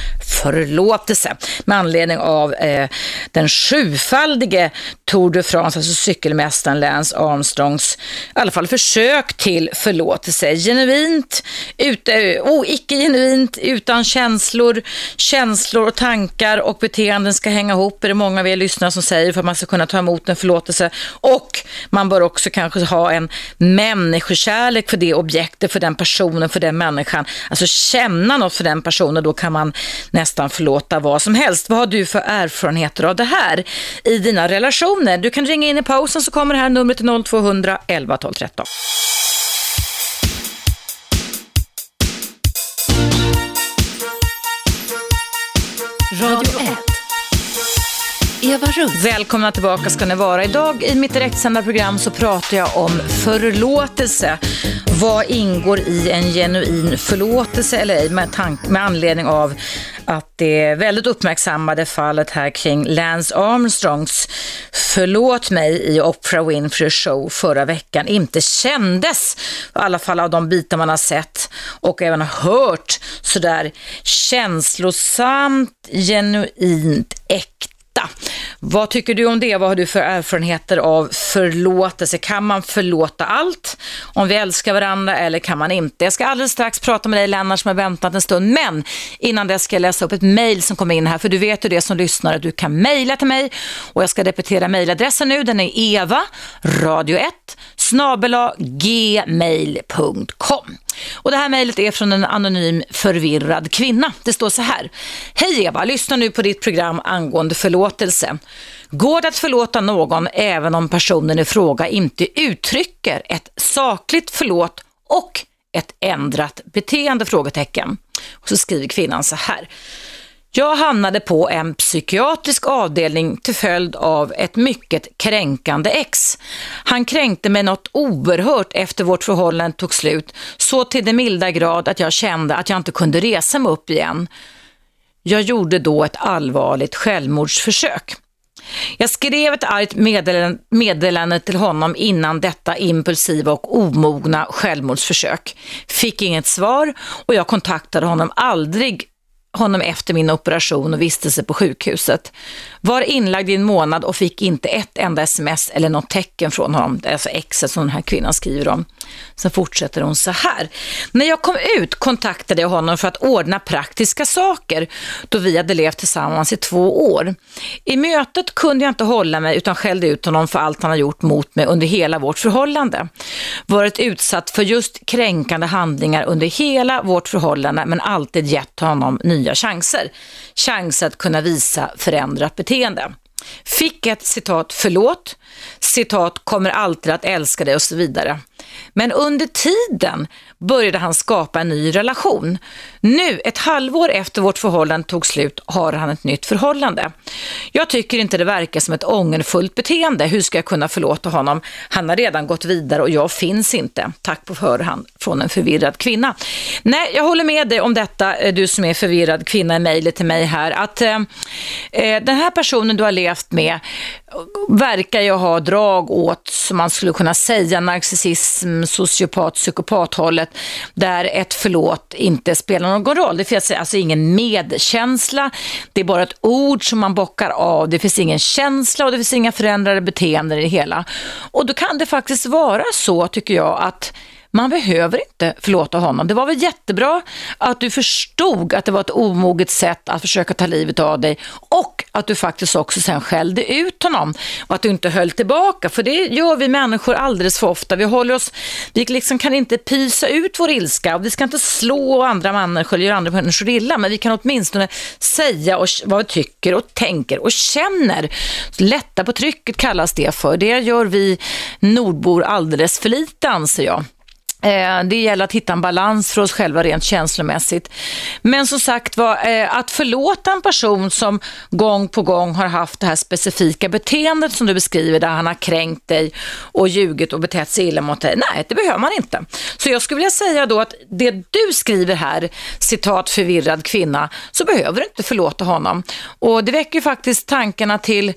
förlåtelse med anledning av eh, den sjufaldige Tour de France, alltså cykelmästaren Lance Armstrongs, i alla fall försök till förlåtelse. Genuint, ut, oh, icke genuint, utan känslor, känslor och tankar och beteenden ska hänga ihop, är det många av er lyssnare som säger, för att man ska kunna ta emot en förlåtelse. Och man bör också kanske ha en människokärlek för det objektet, för den personen, för den människan. Alltså känna något för den personen, då kan man nästan förlåta vad som helst. Vad har du för erfarenheter av det här i dina relationer? Du kan ringa in i pausen så kommer det här numret till 0200 11 12 13. Radio 1. Eva Russ. Välkomna tillbaka ska ni vara. Idag i mitt direktsända program så pratar jag om förlåtelse. Vad ingår i en genuin förlåtelse eller ej med, tank- med anledning av att det väldigt uppmärksammade fallet här kring Lance Armstrongs förlåt mig i Oprah Winfrey show förra veckan inte kändes, i alla fall av de bitar man har sett och även hört, sådär känslosamt, genuint, äkta. Vad tycker du om det? Vad har du för erfarenheter av förlåtelse? Kan man förlåta allt om vi älskar varandra eller kan man inte? Jag ska alldeles strax prata med dig Lennart som har väntat en stund, men innan det ska jag läsa upp ett mejl som kom in här, för du vet ju det som lyssnar att du kan mejla till mig och jag ska repetera mejladressen nu. Den är eva, radio 1, snabela gmail.com. Och det här mejlet är från en anonym förvirrad kvinna. Det står så här. Hej Eva, lyssna nu på ditt program angående förlåtelse. Går det att förlåta någon även om personen i fråga inte uttrycker ett sakligt förlåt och ett ändrat beteende? Frågetecken. Och så skriver kvinnan så här. Jag hamnade på en psykiatrisk avdelning till följd av ett mycket kränkande ex. Han kränkte mig något oerhört efter vårt förhållande tog slut, så till den milda grad att jag kände att jag inte kunde resa mig upp igen. Jag gjorde då ett allvarligt självmordsförsök. Jag skrev ett argt meddelande, till honom innan detta impulsiva och omogna självmordsförsök. Fick inget svar och jag kontaktade honom aldrig honom efter min operation och vistelse på sjukhuset. Var inlagd i en månad och fick inte ett enda sms eller något tecken från honom. Alltså exet som den här kvinnan skriver om. Sen fortsätter hon så här. När jag kom ut kontaktade jag honom för att ordna praktiska saker då vi hade levt tillsammans i två år. I mötet kunde jag inte hålla mig utan skällde ut honom för allt han har gjort mot mig under hela vårt förhållande. Varit utsatt för just kränkande handlingar under hela vårt förhållande men alltid gett honom nya chanser. Chanser att kunna visa förändrat beteende. Fick ett citat förlåt, citat kommer alltid att älska dig och så vidare. Men under tiden började han skapa en ny relation. Nu, ett halvår efter vårt förhållande tog slut, har han ett nytt förhållande. Jag tycker inte det verkar som ett ångerfullt beteende. Hur ska jag kunna förlåta honom? Han har redan gått vidare och jag finns inte. Tack på förhand från en förvirrad kvinna. Nej, jag håller med dig om detta, eh, du som är förvirrad kvinna i mejlet till mig här, att eh, eh den här personen du har levt med verkar ju ha drag åt, som man skulle kunna säga, narcissism, sociopat, psykopathållet, där ett förlåt inte spelar någon roll. Det finns alltså ingen medkänsla, det är bara ett ord som man bockar av, det finns ingen känsla och det finns inga förändrade beteenden i det hela. Och då kan det faktiskt vara så, tycker jag, att man behöver inte förlåta honom. Det var väl jättebra att du förstod att det var ett omoget sätt att försöka ta livet av dig och att du faktiskt också sen skällde ut honom och att du inte höll tillbaka. För det gör vi människor alldeles för ofta. Vi håller oss, vi liksom kan inte pysa ut vår ilska och vi ska inte slå andra människor eller göra andra människor illa, men vi kan åtminstone säga och, vad vi tycker och tänker och känner. Lätta på trycket kallas det för. Det gör vi nordbor alldeles för lite anser jag. Eh, det gäller att hitta en balans för oss själva rent känslomässigt. Men som sagt var, eh, att förlåta en person som gång på gång har haft det här specifika beteendet som du beskriver, där han har kränkt dig och ljugit och betett sig illa mot dig. Nej, det behöver man inte. Så jag skulle vilja säga då att det du skriver här, citat förvirrad kvinna, så behöver du inte förlåta honom. Och det väcker ju faktiskt tankarna till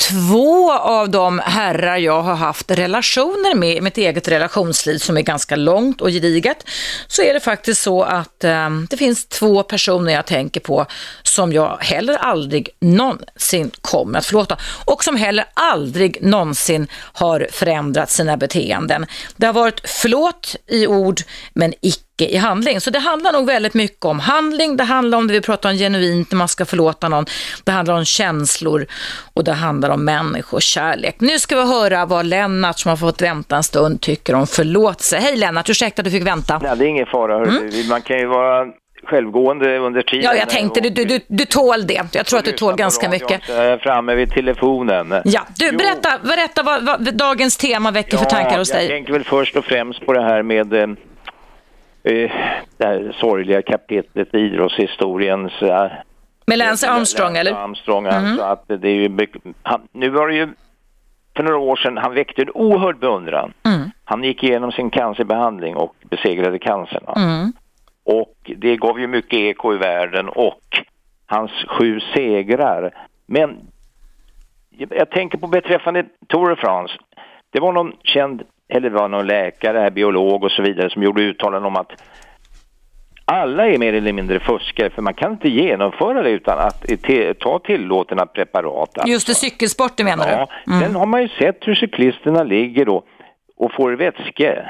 två av de herrar jag har haft relationer med i mitt eget relationsliv som är ganska långt och gediget, så är det faktiskt så att eh, det finns två personer jag tänker på som jag heller aldrig någonsin kommer att förlåta och som heller aldrig någonsin har förändrat sina beteenden. Det har varit förlåt i ord men icke i handling. Så det handlar nog väldigt mycket om handling, det handlar om det vi pratar om genuint när man ska förlåta någon, det handlar om känslor och det handlar om människokärlek. Nu ska vi höra vad Lennart som har fått vänta en stund tycker om förlåtelse. Hej Lennart, ursäkta att du fick vänta. Nej, det är ingen fara. Mm. Man kan ju vara självgående under tiden. Ja, jag tänkte du, du, du, du tål det. Jag tror att du tål ganska mycket. Jag är framme vid telefonen. Ja, du berätta, berätta vad, vad dagens tema väcker ja, för tankar hos dig. Jag tänker väl först och främst på det här med eh, det här sorgliga kapitlet i idrottshistoriens med Lance Armstrong, eller? Armstrong, mm. alltså att det är ju, han, nu var det ju för några år sedan, han väckte en oerhörd beundran. Mm. Han gick igenom sin cancerbehandling och besegrade cancern. Mm. Och det gav ju mycket eko i världen och hans sju segrar. Men jag tänker på beträffande Tour de France. Det var någon känd, eller det var någon läkare, biolog och så vidare som gjorde uttalanden om att alla är mer eller mindre fuskare för man kan inte genomföra det utan att ta tillåtna preparat. Alltså. Just det, cykelsporten menar ja, du? Mm. Sen har man ju sett hur cyklisterna ligger då och får vätske.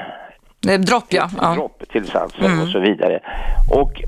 Dropp ja. Dropptillsatser mm. och så vidare. Och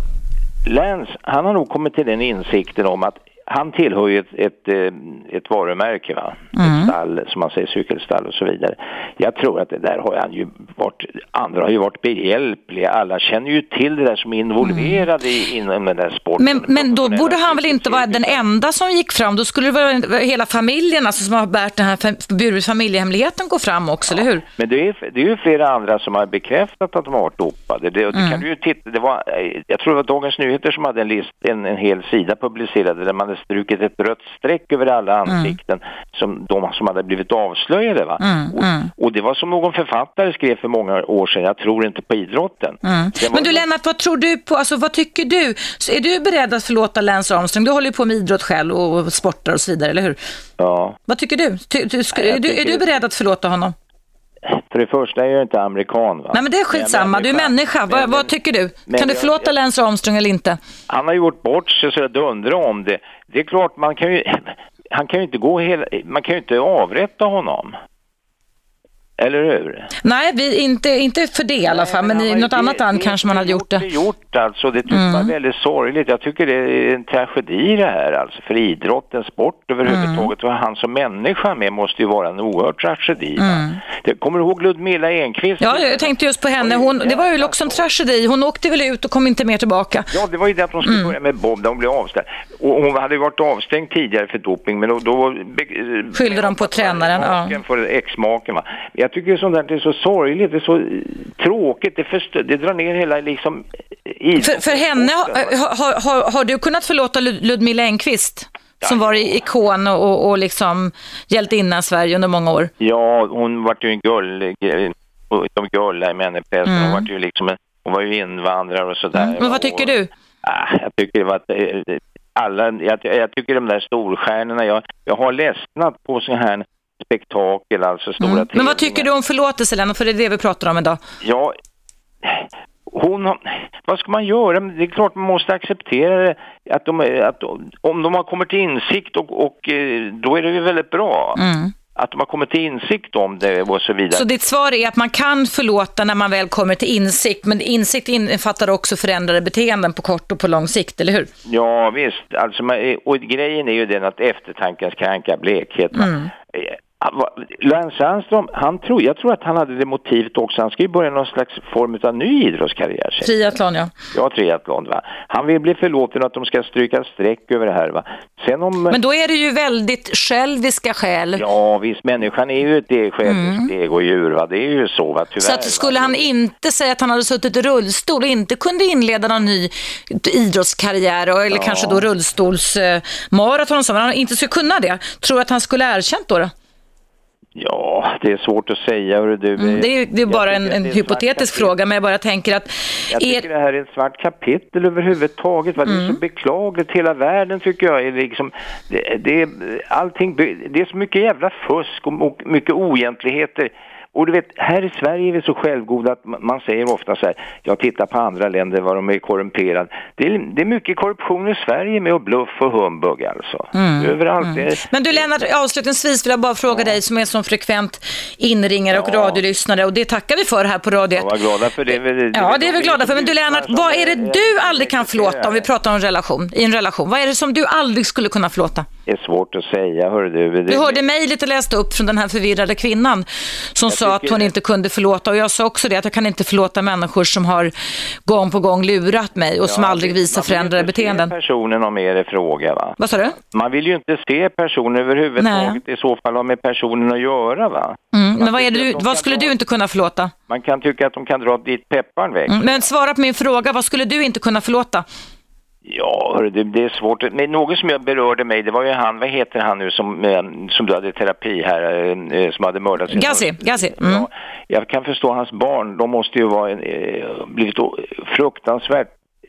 Lance, han har nog kommit till den insikten om att han tillhör ju ett, ett, eh, ett varumärke, va? Mm. ett stall, som man säger, cykelstall och så vidare. Jag tror att det där har han ju varit, andra har ju varit behjälpliga, alla känner ju till det där som är involverade mm. inom den där sporten. Men, men då borde han väl inte vara den enda som gick fram, då skulle det vara hela familjen alltså, som har bärt den här burit familjehemligheten gå fram också, ja. eller hur? Men det är, det är ju flera andra som har bekräftat att de har varit dopade. Det, mm. kan du ju titta, det var, jag tror det var Dagens Nyheter som hade en, list, en, en hel sida publicerade där man strukit ett rött streck över alla mm. ansikten mm. som de som hade blivit avslöjade. Va? Mm, och, mm. och, det var som någon författare skrev för många år sedan, jag tror inte på idrotten. Mm. Men du Lennart, vad tror du på, alltså vad tycker du? Så är du beredd att förlåta Lance Armstrong? Du håller ju på med idrott själv och sportar och så vidare, eller hur? Ja. Vad tycker du? Ty, ty, Nej, är, du är du beredd att förlåta honom? För det första är jag inte amerikan. Va? Nej men det är skitsamma, du är människa. Men, vad, vad, tycker du? Kan du förlåta jag, Lance Armstrong eller inte? Han har gjort bort sig så jag dundrar om det. Det är klart, man kan ju, han kan ju inte gå hela, man kan ju inte avrätta honom. Eller hur? Nej, vi, inte, inte för det i alla fall, men, i något det, annat land kanske man hade gjort det. Det gjort alltså, det tycker mm. man är väldigt sorgligt. Jag tycker det är en tragedi det här alltså, för idrotten, sport överhuvudtaget. Mm. Och han som människa med måste ju vara en oerhörd tragedi. Mm. Det, kommer du ihåg Ludmilla Enqvist? Ja, jag tänkte just på henne. Hon, det var ju också en tragedi. Hon åkte väl ut och kom inte mer tillbaka. Ja, det var ju det att hon skulle mm. börja med Bob, där hon blev avstängd. Och hon hade ju varit avstängd tidigare för doping, men då... då Skyllde de på tränaren, ja. För exmaken, va. Jag tycker sånt där är så sorgligt, det är så tråkigt, det, förstör, det drar ner hela liksom... För, för henne, har, har, har, du kunnat förlåta Ludmilla Engqvist? Som var ikon och, och liksom hjältinna Sverige under många år. Ja, hon var ju en gull, de gullade med henne pressen. Mm. Hon, var ju liksom, hon var ju invandrare och sådär. Mm. Men vad tycker du? Ah, jag tycker det var att, alla, jag, jag tycker de där storstjärnorna, jag, jag har ledsnat på sådana här spektakel, alltså stora mm. Men vad tycker du om förlåtelse, Lennart? För det är det vi pratar om idag. Ja, hon har, vad ska man göra? Det är klart man måste acceptera det, att, de, att om de har kommit till insikt och, och eh, då är det ju väldigt bra. Mm att de har kommit till insikt om det och så vidare. Så ditt svar är att man kan förlåta när man väl kommer till insikt, men insikt innefattar också förändrade beteenden på kort och på lång sikt, eller hur? Ja, visst. Alltså, och grejen är ju den att eftertankens kranka blekhet. Mm. Lance Armstrong, han tror, jag tror att han hade det motivet också. Han ska ju börja någon slags form av ny idrottskarriär. Triathlon, ja. Ja, triathlon. Va? Han vill bli förlåten att de ska stryka streck över det här. Va? Sen om... Men då är det ju väldigt själviska skäl. Ja, visst. Människan är ju ett själviskt mm. egodjur. Va? Det är ju så, va? tyvärr. Så att skulle han inte säga att han hade suttit i rullstol och inte kunde inleda någon ny idrottskarriär eller ja. kanske då rullstolsmaraton, eh, han inte skulle kunna det, tror du att han skulle erkänt då? då? Ja, det är svårt att säga. Du, mm, det är, det är bara en, en hypotetisk fråga, men jag bara tänker att... Jag tycker det här är ett svart kapitel överhuvudtaget. Va? Det är mm. så beklagligt. Hela världen tycker jag är liksom... Det, det, allting, det är så mycket jävla fusk och, och mycket oegentligheter och du vet, här i Sverige är vi så självgoda att man säger ofta så här, jag tittar på andra länder var de är korrumperade. Det är, det är mycket korruption i Sverige med och bluff och humbug alltså. Mm. Överallt. Mm. Men du Lennart, avslutningsvis vill jag bara fråga ja. dig som är som frekvent inringare och ja. radiolyssnare och det tackar vi för här på Radio 1. Ja, glada för det. det ja, det är vi glada för. Men du Lennart, vad är det du aldrig kan förlåta om vi pratar om relation, i en relation? Vad är det som du aldrig skulle kunna förlåta? Det är svårt att säga, hör du. Du hörde mejlet jag läste upp från den här förvirrade kvinnan som sa att hon inte kunde förlåta. Och jag sa också det, att jag kan inte förlåta människor som har gång på gång lurat mig och som ja, aldrig visar förändrade beteenden. Man vill inte se personen om er är fråga, va? Vad sa du? Man vill ju inte se personen överhuvudtaget Nej. i så fall ha med personen att göra, va? Mm, men vad, du, vad skulle dra... du inte kunna förlåta? Man kan tycka att de kan dra dit pepparn väg. Mm, men svara på min fråga, vad skulle du inte kunna förlåta? Ja, det, det är svårt. Men något som jag berörde mig, det var ju han, vad heter han nu som, eh, som du hade terapi här, eh, som hade mördat sin Gassi, Gassi. Mm. Ja, jag kan förstå hans barn, de måste ju vara eh, blivit fruktansvärt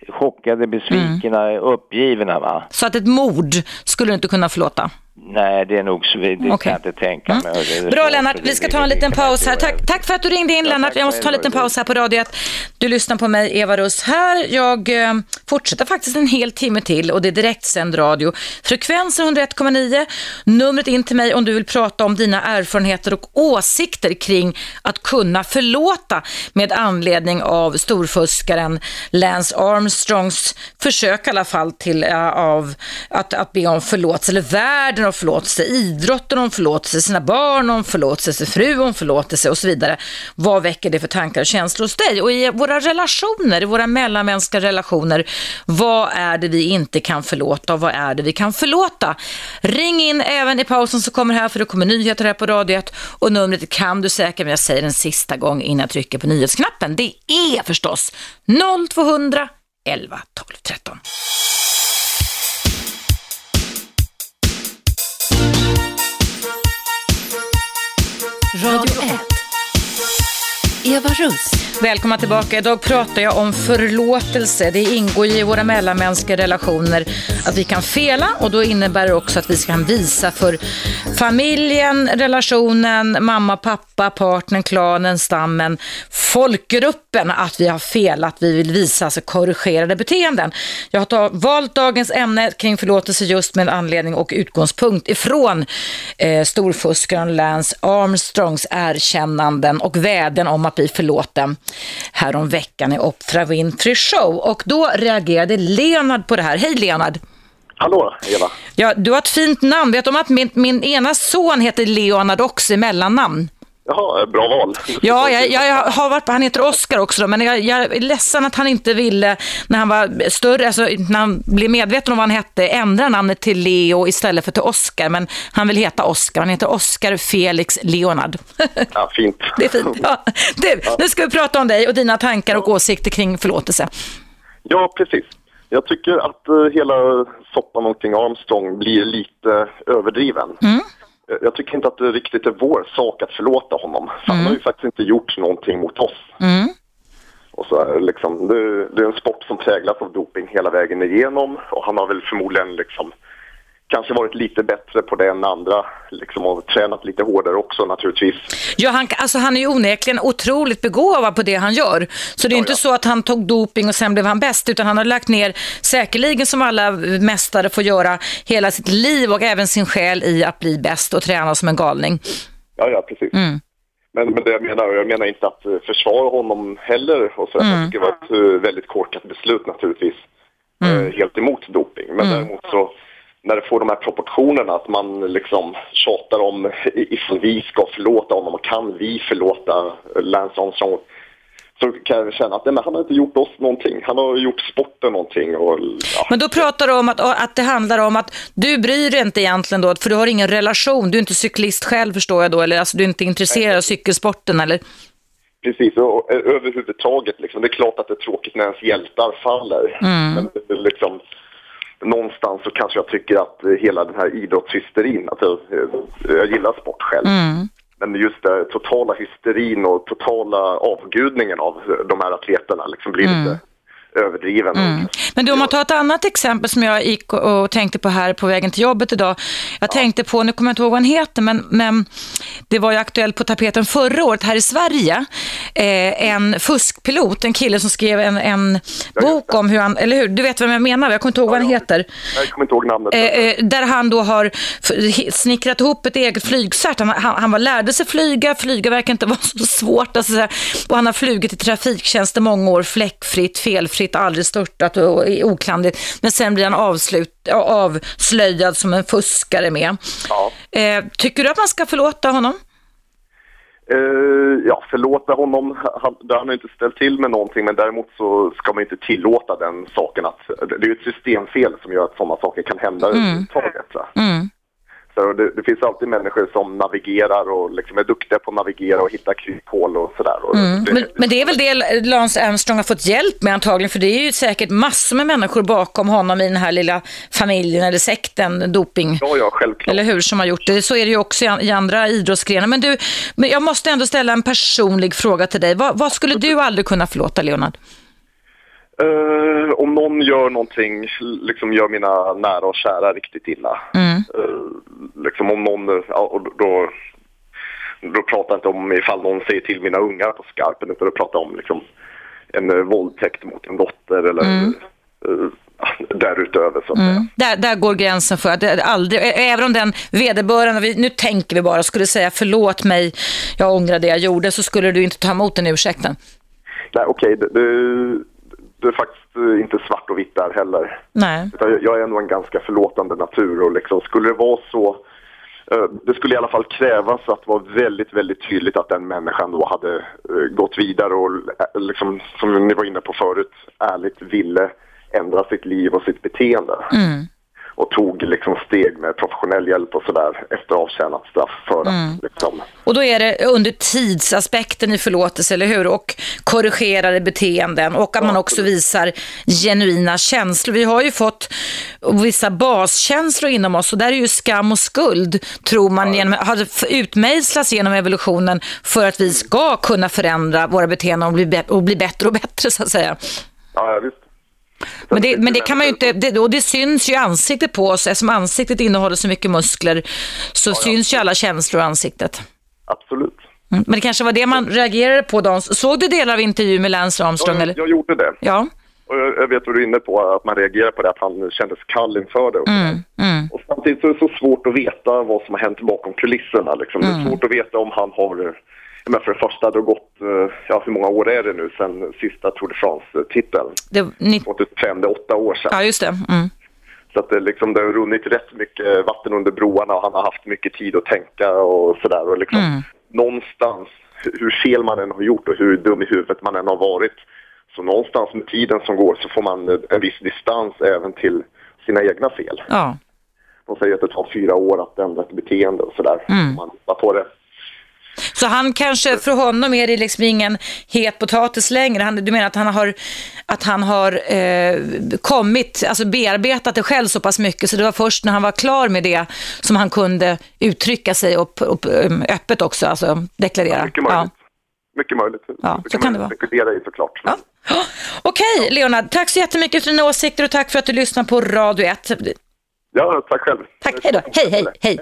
chockade, besvikna, mm. uppgivna va. Så att ett mord skulle du inte kunna förlåta? Nej, det är nog så, det okay. kan jag inte tänka mig. Mm. Bra Lennart, vi ska ta en liten paus här. Tack, tack för att du ringde in ja, Lennart. Jag måste ta en liten paus här på Radio 1. Du lyssnar på mig, Eva Russ här. Jag eh, fortsätter faktiskt en hel timme till och det är direktsänd radio. Frekvensen 101,9. Numret in till mig om du vill prata om dina erfarenheter och åsikter kring att kunna förlåta med anledning av storfuskaren Lance Armstrongs försök i alla fall till, uh, av att, att be om förlåtelse, eller världen om förlåtelse, idrotten om förlåtelse, sina barn om förlåtelse, fru om förlåtelse och så vidare. Vad väcker det för tankar och känslor hos dig? Och i våra relationer, i våra mellanmänskliga relationer, vad är det vi inte kan förlåta och vad är det vi kan förlåta? Ring in även i pausen som kommer här för det kommer nyheter här på Radio 1 och numret kan du säkert, men jag säger en sista gång innan jag trycker på nyhetsknappen. Det är förstås 0200 11 12 13. Eva Russ. Välkomna tillbaka. Idag pratar jag om förlåtelse. Det ingår ju i våra mellanmänskliga relationer att vi kan fela och då innebär det också att vi kan visa för familjen, relationen, mamma, pappa, partnern, klanen, stammen, folkgruppen att vi har felat. Vi vill visa alltså korrigerade beteenden. Jag har valt dagens ämne kring förlåtelse just med anledning och utgångspunkt ifrån eh, storfuskaren Lance Armstrongs erkännanden och vädjan om att bli förlåten härom veckan i Oprah Winfrey Show. Och då reagerade Leonard på det här. Hej Leonard! Hallå, Eva. Ja, du har ett fint namn. Vet du om att min, min ena son heter Leonard också i mellannamn? Jaha, bra val. Ja, jag, jag, har varit på, han heter Oskar också då, men jag, jag, är ledsen att han inte ville, när han var större, alltså när han blev medveten om vad han hette, ändra namnet till Leo istället för till Oskar, men han vill heta Oskar. Han heter Oskar Felix Leonard. [laughs] Ja, fint. Det är fint. Ja. Du, nu ska vi prata om dig och dina tankar och åsikter kring förlåtelse. Ja, precis. Jag tycker att uh, hela soppan omkring Armstrong blir lite överdriven. Mm. Jag tycker inte att det riktigt är vår sak att förlåta honom. För mm. Han har ju faktiskt inte gjort någonting mot oss. Mm. Och så, liksom, det, det är en sport som präglas av doping hela vägen igenom och han har väl förmodligen liksom kanske varit lite bättre på det än andra liksom, och tränat lite hårdare också naturligtvis. Ja, han, alltså, han är ju onekligen otroligt begåvad på det han gör. Så det är ja, inte ja. så att han tog doping och sen blev han bäst, utan han har lagt ner, säkerligen som alla mästare får göra, hela sitt liv och även sin själ i att bli bäst och träna som en galning. Ja, ja, precis. Mm. Men, men det jag menar, jag menar inte att eh, försvara honom heller. Och så. Mm. Jag tycker det var ett eh, väldigt korkat beslut naturligtvis. Mm. Eh, helt emot doping. Men mm. däremot så när det får de här proportionerna att man liksom tjatar om ifall vi ska förlåta honom och kan vi förlåta Lance Armstrong så kan jag känna att nej, men han har inte gjort oss någonting. Han har gjort sporten någonting. Och, ja. Men då pratar du om att, att det handlar om att du bryr dig inte egentligen då, för du har ingen relation. Du är inte cyklist själv förstår jag då, eller alltså, du är inte intresserad av cykelsporten eller? Precis, och överhuvudtaget liksom, det är klart att det är tråkigt när ens hjältar faller. Mm. Men liksom, någonstans så kanske jag tycker att hela den här idrottshysterin, att jag, jag gillar sport själv. Mm. Men just det totala hysterin och totala avgudningen av de här atleterna liksom blir mm. lite överdriven. Mm. Men du, om man tar ett annat exempel som jag gick och tänkte på här på vägen till jobbet idag. Jag ja. tänkte på, nu kommer jag inte ihåg vad han heter, men, men det var ju aktuellt på tapeten förra året här i Sverige. Eh, en fuskpilot, en kille som skrev en, en bok om hur han, eller hur, du vet vem jag menar, jag kommer inte ihåg vad han heter. Jag kommer inte ihåg namnet. Eh, eh, där han då har snickrat ihop ett eget flygcert. Han, han, han var, lärde sig flyga, flyga verkar inte [laughs] vara så svårt. Alltså, och han har flugit i trafiktjänst i många år, fläckfritt, felfritt fritt, aldrig störtat och är. Men sen blir han avslut, avslöjad som en fuskare med. Ja. Eh, tycker du att man ska förlåta honom? Uh, ja, förlåta honom. Han, han har inte ställt till med någonting men däremot så ska man inte tillåta den saken att det är ett systemfel som gör att sådana saker kan hända mm. överhuvudtaget. Mm. Så det, det, finns alltid människor som navigerar och liksom är duktiga på att navigera och hitta kryphål och sådär. Mm. Men, men, det är väl det Lance Armstrong har fått hjälp med antagligen, för det är ju säkert massor med människor bakom honom i den här lilla familjen eller sekten, doping. Ja, ja, självklart. Eller hur, som har gjort det. Så är det ju också i, i andra idrottsgrenar. Men du, men jag måste ändå ställa en personlig fråga till dig. Vad, vad skulle du aldrig kunna förlåta, Leonard? Uh, om någon gör någonting, liksom gör mina nära och kära riktigt illa. Mm. Uh, liksom om någon, ja, då, då pratar jag inte om ifall någon säger till mina ungar på skarpen utan då pratar jag om liksom en uh, våldtäkt mot en dotter eller mm. därutöver så mm. där, där går gränsen för att aldrig, även om den vederbörande, nu tänker vi bara, skulle säga förlåt mig, jag ångrar det jag gjorde, så skulle du inte ta emot den ursäkten. Nej, okej, okay, det, är faktiskt eh, inte svart och vitt där heller. Nej. Utan jag är ändå en ganska förlåtande natur och liksom, skulle det vara så eh, det skulle i alla fall krävas att det var väldigt, väldigt tydligt att den människan då hade eh, gått vidare och liksom, som ni var inne på förut, ärligt ville ändra sitt liv och sitt beteende. Mm och tog liksom steg med professionell hjälp och sådär efter avtjänat straff för mm. att liksom... Och då är det under tidsaspekten i förlåtelse, eller hur? Och korrigerade beteenden och att man också visar genuina känslor. Vi har ju fått vissa baskänslor inom oss och där är ju skam och skuld, tror man, genom, har utmejslats genom evolutionen för att vi ska kunna förändra våra beteenden och bli, och bli bättre och bättre, så att säga. Ja, visst. Men det, men det kan man ju inte, det, och det syns ju ansiktet på oss, eftersom ansiktet innehåller så mycket muskler så ja, ja. syns ju alla känslor i ansiktet. Absolut. Mm. Men det kanske var det man reagerade på, Dan. Såg du delar av intervjun med Lance Armstrong? Ja, eller? jag gjorde det. Ja. Och jag vet vad du är inne på, att man reagerar på det, att han kändes kall inför det. Och, mm, mm. och samtidigt så är det så svårt att veta vad som har hänt bakom kulisserna. Liksom. Det är mm. svårt att veta om han har men för det första, det har gått, eh, ja hur många år är det nu sen sista Tour de France-titeln? Ni... 2005, det är åtta år sedan. Ja, just det. Mm. Så att det, liksom, det har runnit rätt mycket vatten under broarna och han har haft mycket tid att tänka och sådär. Och liksom, mm. någonstans, hur fel man än har gjort och hur dum i huvudet man än har varit, så någonstans med tiden som går så får man en viss distans även till sina egna fel. Ja. De säger att det tar fyra år att ändra ett beteende och sådär. Mm. Man på det så han kanske, för honom är det liksom ingen het potatis längre. Han, du menar att han har, att han har eh, kommit, alltså bearbetat det själv så pass mycket så det var först när han var klar med det som han kunde uttrycka sig och, och, öppet också, alltså deklarera. Ja, mycket möjligt. Ja. mycket möjligt. Ja, så, så kan, kan det vara. spekulera i såklart. Ja. Okej, okay, Leonard. Tack så jättemycket för dina åsikter och tack för att du lyssnar på Radio 1. Ja, tack själv. Tack, hej då. Hej, hej, hej.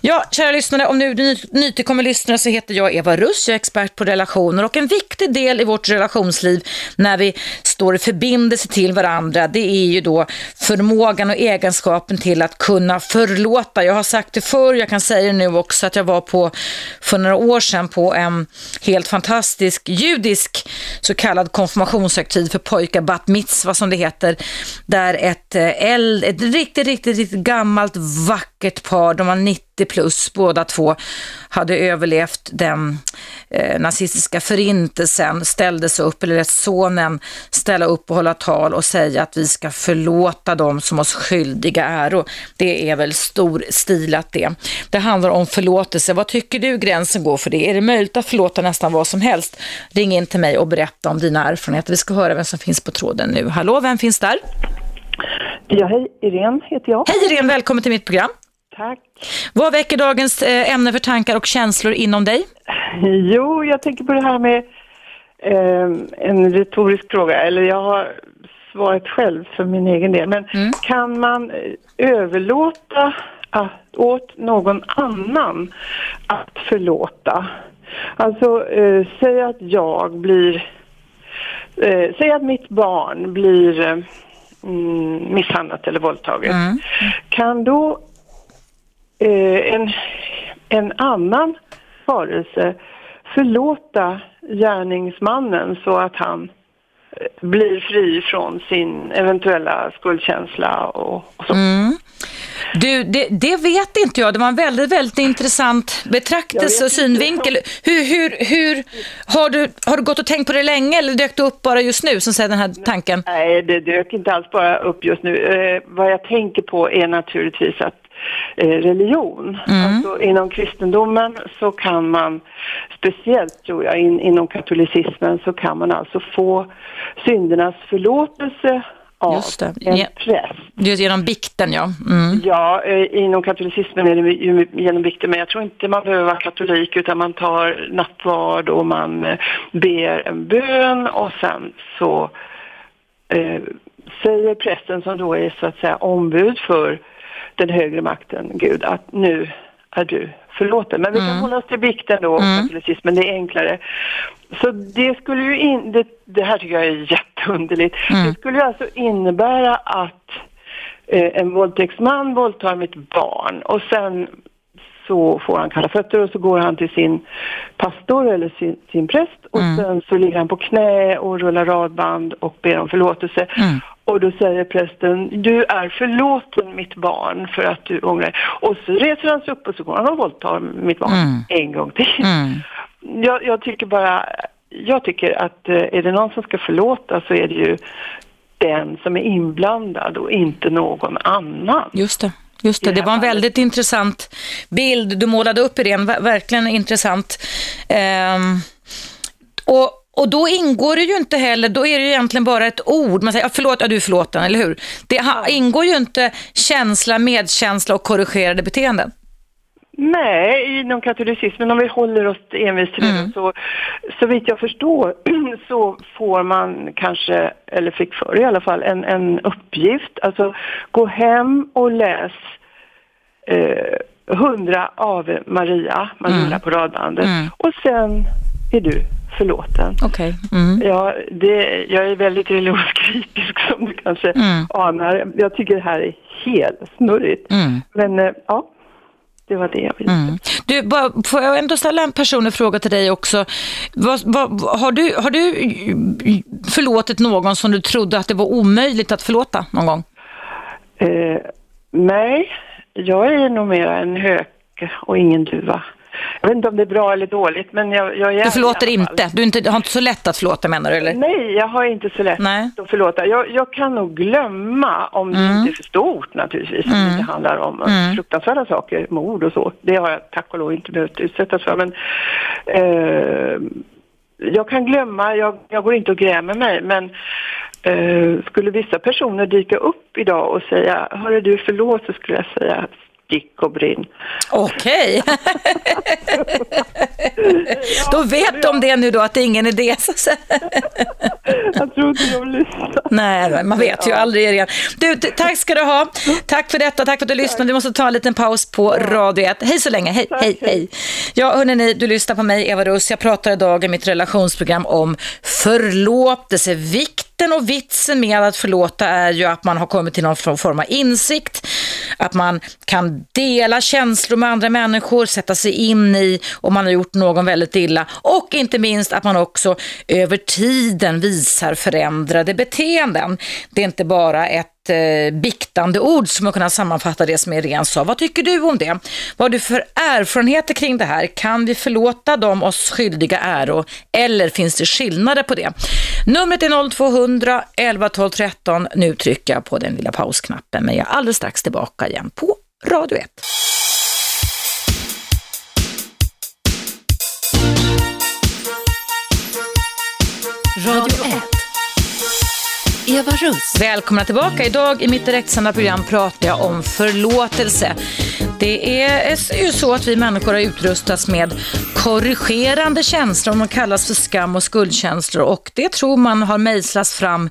Ja, kära lyssnare, om du är nytillkommen lyssnare så heter jag Eva Russ, jag är expert på relationer och en viktig del i vårt relationsliv när vi står i förbindelse till varandra, det är ju då förmågan och egenskapen till att kunna förlåta. Jag har sagt det förr, jag kan säga det nu också, att jag var på för några år sedan på en helt fantastisk judisk så kallad konfirmationshögtid för pojkar, bat mitzva som det heter, där ett, eh, eld, ett riktigt, riktigt, riktigt gammalt vackert par, de var 90 plus båda två, hade överlevt den eh, nazistiska förintelsen, ställde sig upp, eller lät sonen ställa upp och hålla tal och säga att vi ska förlåta dem som oss skyldiga äro. Det är väl storstilat det. Det handlar om förlåtelse. Vad tycker du gränsen går för det? Är det möjligt att förlåta nästan vad som helst? Ring in till mig och berätta om dina erfarenheter. Vi ska höra vem som finns på tråden nu. Hallå, vem finns där? Ja, hej, Irene heter jag. Hej Irene, välkommen till mitt program. Tack. Vad väcker dagens eh, ämne för tankar och känslor inom dig? Jo, jag tänker på det här med eh, en retorisk fråga, eller jag har svaret själv för min egen del. Men mm. kan man eh, överlåta att, åt någon annan att förlåta? Alltså, eh, säg att jag blir... Eh, säg att mitt barn blir eh, mm, misshandlat eller våldtaget. Mm. Kan då eh, en, en annan varelse förlåta gärningsmannen så att han eh, blir fri från sin eventuella skuldkänsla och, och så. Mm. Du, det, det, vet inte jag. Det var en väldigt, väldigt intressant betraktelse och synvinkel. Hur, hur, hur, har, du, har du gått och tänkt på det länge eller dök det upp bara just nu, som säger den här tanken? Nej, det dök inte alls bara upp just nu. Eh, vad jag tänker på är naturligtvis att eh, religion. Mm. Alltså, inom kristendomen så kan man, speciellt tror jag in, inom katolicismen, så kan man alltså få syndernas förlåtelse av Just det. en ja. präst. Just genom bikten, ja. Mm. Ja, eh, inom katolicismen är det ju genom bikten, men jag tror inte man behöver vara katolik utan man tar nattvard och man eh, ber en bön och sen så eh, säger prästen som då är så att säga ombud för den högre makten, Gud, att nu är du förlåten. Men vi kan mm. hålla oss till bikten då, mm. katolicismen, det är enklare. Så det skulle ju in, det, det här tycker jag är jätteunderligt. Mm. Det skulle ju alltså innebära att eh, en våldtäktsman våldtar mitt barn och sen så får han kalla fötter och så går han till sin pastor eller sin, sin präst och mm. sen så ligger han på knä och rullar radband och ber om förlåtelse. Mm. Och då säger prästen, du är förlåten mitt barn för att du ångrar Och så reser han sig upp och så går han och våldtar mitt barn mm. en gång till. Jag, jag, tycker bara, jag tycker att eh, är det någon som ska förlåta så är det ju den som är inblandad och inte någon annan. Just det. Just det, det, var en väldigt intressant bild du målade upp, Irene. Verkligen intressant. Um, och, och då ingår det ju inte heller, då är det ju egentligen bara ett ord. Man säger, förlåt, ja, du är förlåten, eller hur? Det ingår ju inte känsla, medkänsla och korrigerade beteenden. Nej, inom katolicismen, om vi håller oss envist till mm. det, så, så vitt jag förstår [clears throat] så får man kanske, eller fick för i alla fall, en, en uppgift. Alltså gå hem och läs eh, 100 Ave Maria, man mm. på radbandet, mm. och sen är du förlåten. Okay. Mm. Ja, det, jag är väldigt religionskritisk [laughs] som du kanske mm. anar. Jag tycker det här är helt snurrigt. Mm. Men eh, ja, det var det jag ville mm. Du, bara, får jag ändå ställa en personlig fråga till dig också? Vad, vad, har, du, har du förlåtit någon som du trodde att det var omöjligt att förlåta någon gång? Eh, nej, jag är nog mer en hök och ingen duva. Jag vet inte om det är bra eller dåligt, men jag, jag är Du förlåter inte? Du inte, har inte så lätt att förlåta menar du? Eller? Nej, jag har inte så lätt Nej. att förlåta. Jag, jag kan nog glömma om mm. det inte är för stort naturligtvis. Mm. Det handlar om mm. fruktansvärda saker, mord och så. Det har jag tack och lov inte behövt utsättas för. Men, eh, jag kan glömma, jag, jag går inte och grämer mig, men eh, skulle vissa personer dyka upp idag och säga, hörru du förlåt, så skulle jag säga gick och brinn. Okej. [laughs] då vet de det nu då, att det är ingen idé. [laughs] Jag tror inte de lyssnar. Nej, man vet ju aldrig redan. Du, tack ska du ha. Tack för detta, tack för att du lyssnade. Vi måste ta en liten paus på Radio 1. Hej så länge, hej, hej, hej. Ja, hörni, du lyssnar på mig, Eva Russ. Jag pratar idag i mitt relationsprogram om förlåtelse. Vikten och vitsen med att förlåta är ju att man har kommit till någon form av insikt, att man kan dela känslor med andra människor, sätta sig in i om man har gjort någon väldigt illa och inte minst att man också över tiden visar förändrade beteenden. Det är inte bara ett eh, biktande ord som man kunna sammanfatta det som Irene sa. Vad tycker du om det? Vad har du för erfarenheter kring det här? Kan vi förlåta dem oss skyldiga äro eller finns det skillnader på det? Numret är 0200 11 12 13. Nu trycker jag på den lilla pausknappen men jag är alldeles strax tillbaka igen på Radio 1. Radio 1. Eva Russ. Välkomna tillbaka. Idag i mitt direktsända program pratar jag om förlåtelse. Det är ju så att vi människor har utrustats med korrigerande känslor, de kallas för skam och skuldkänslor och det tror man har mejslats fram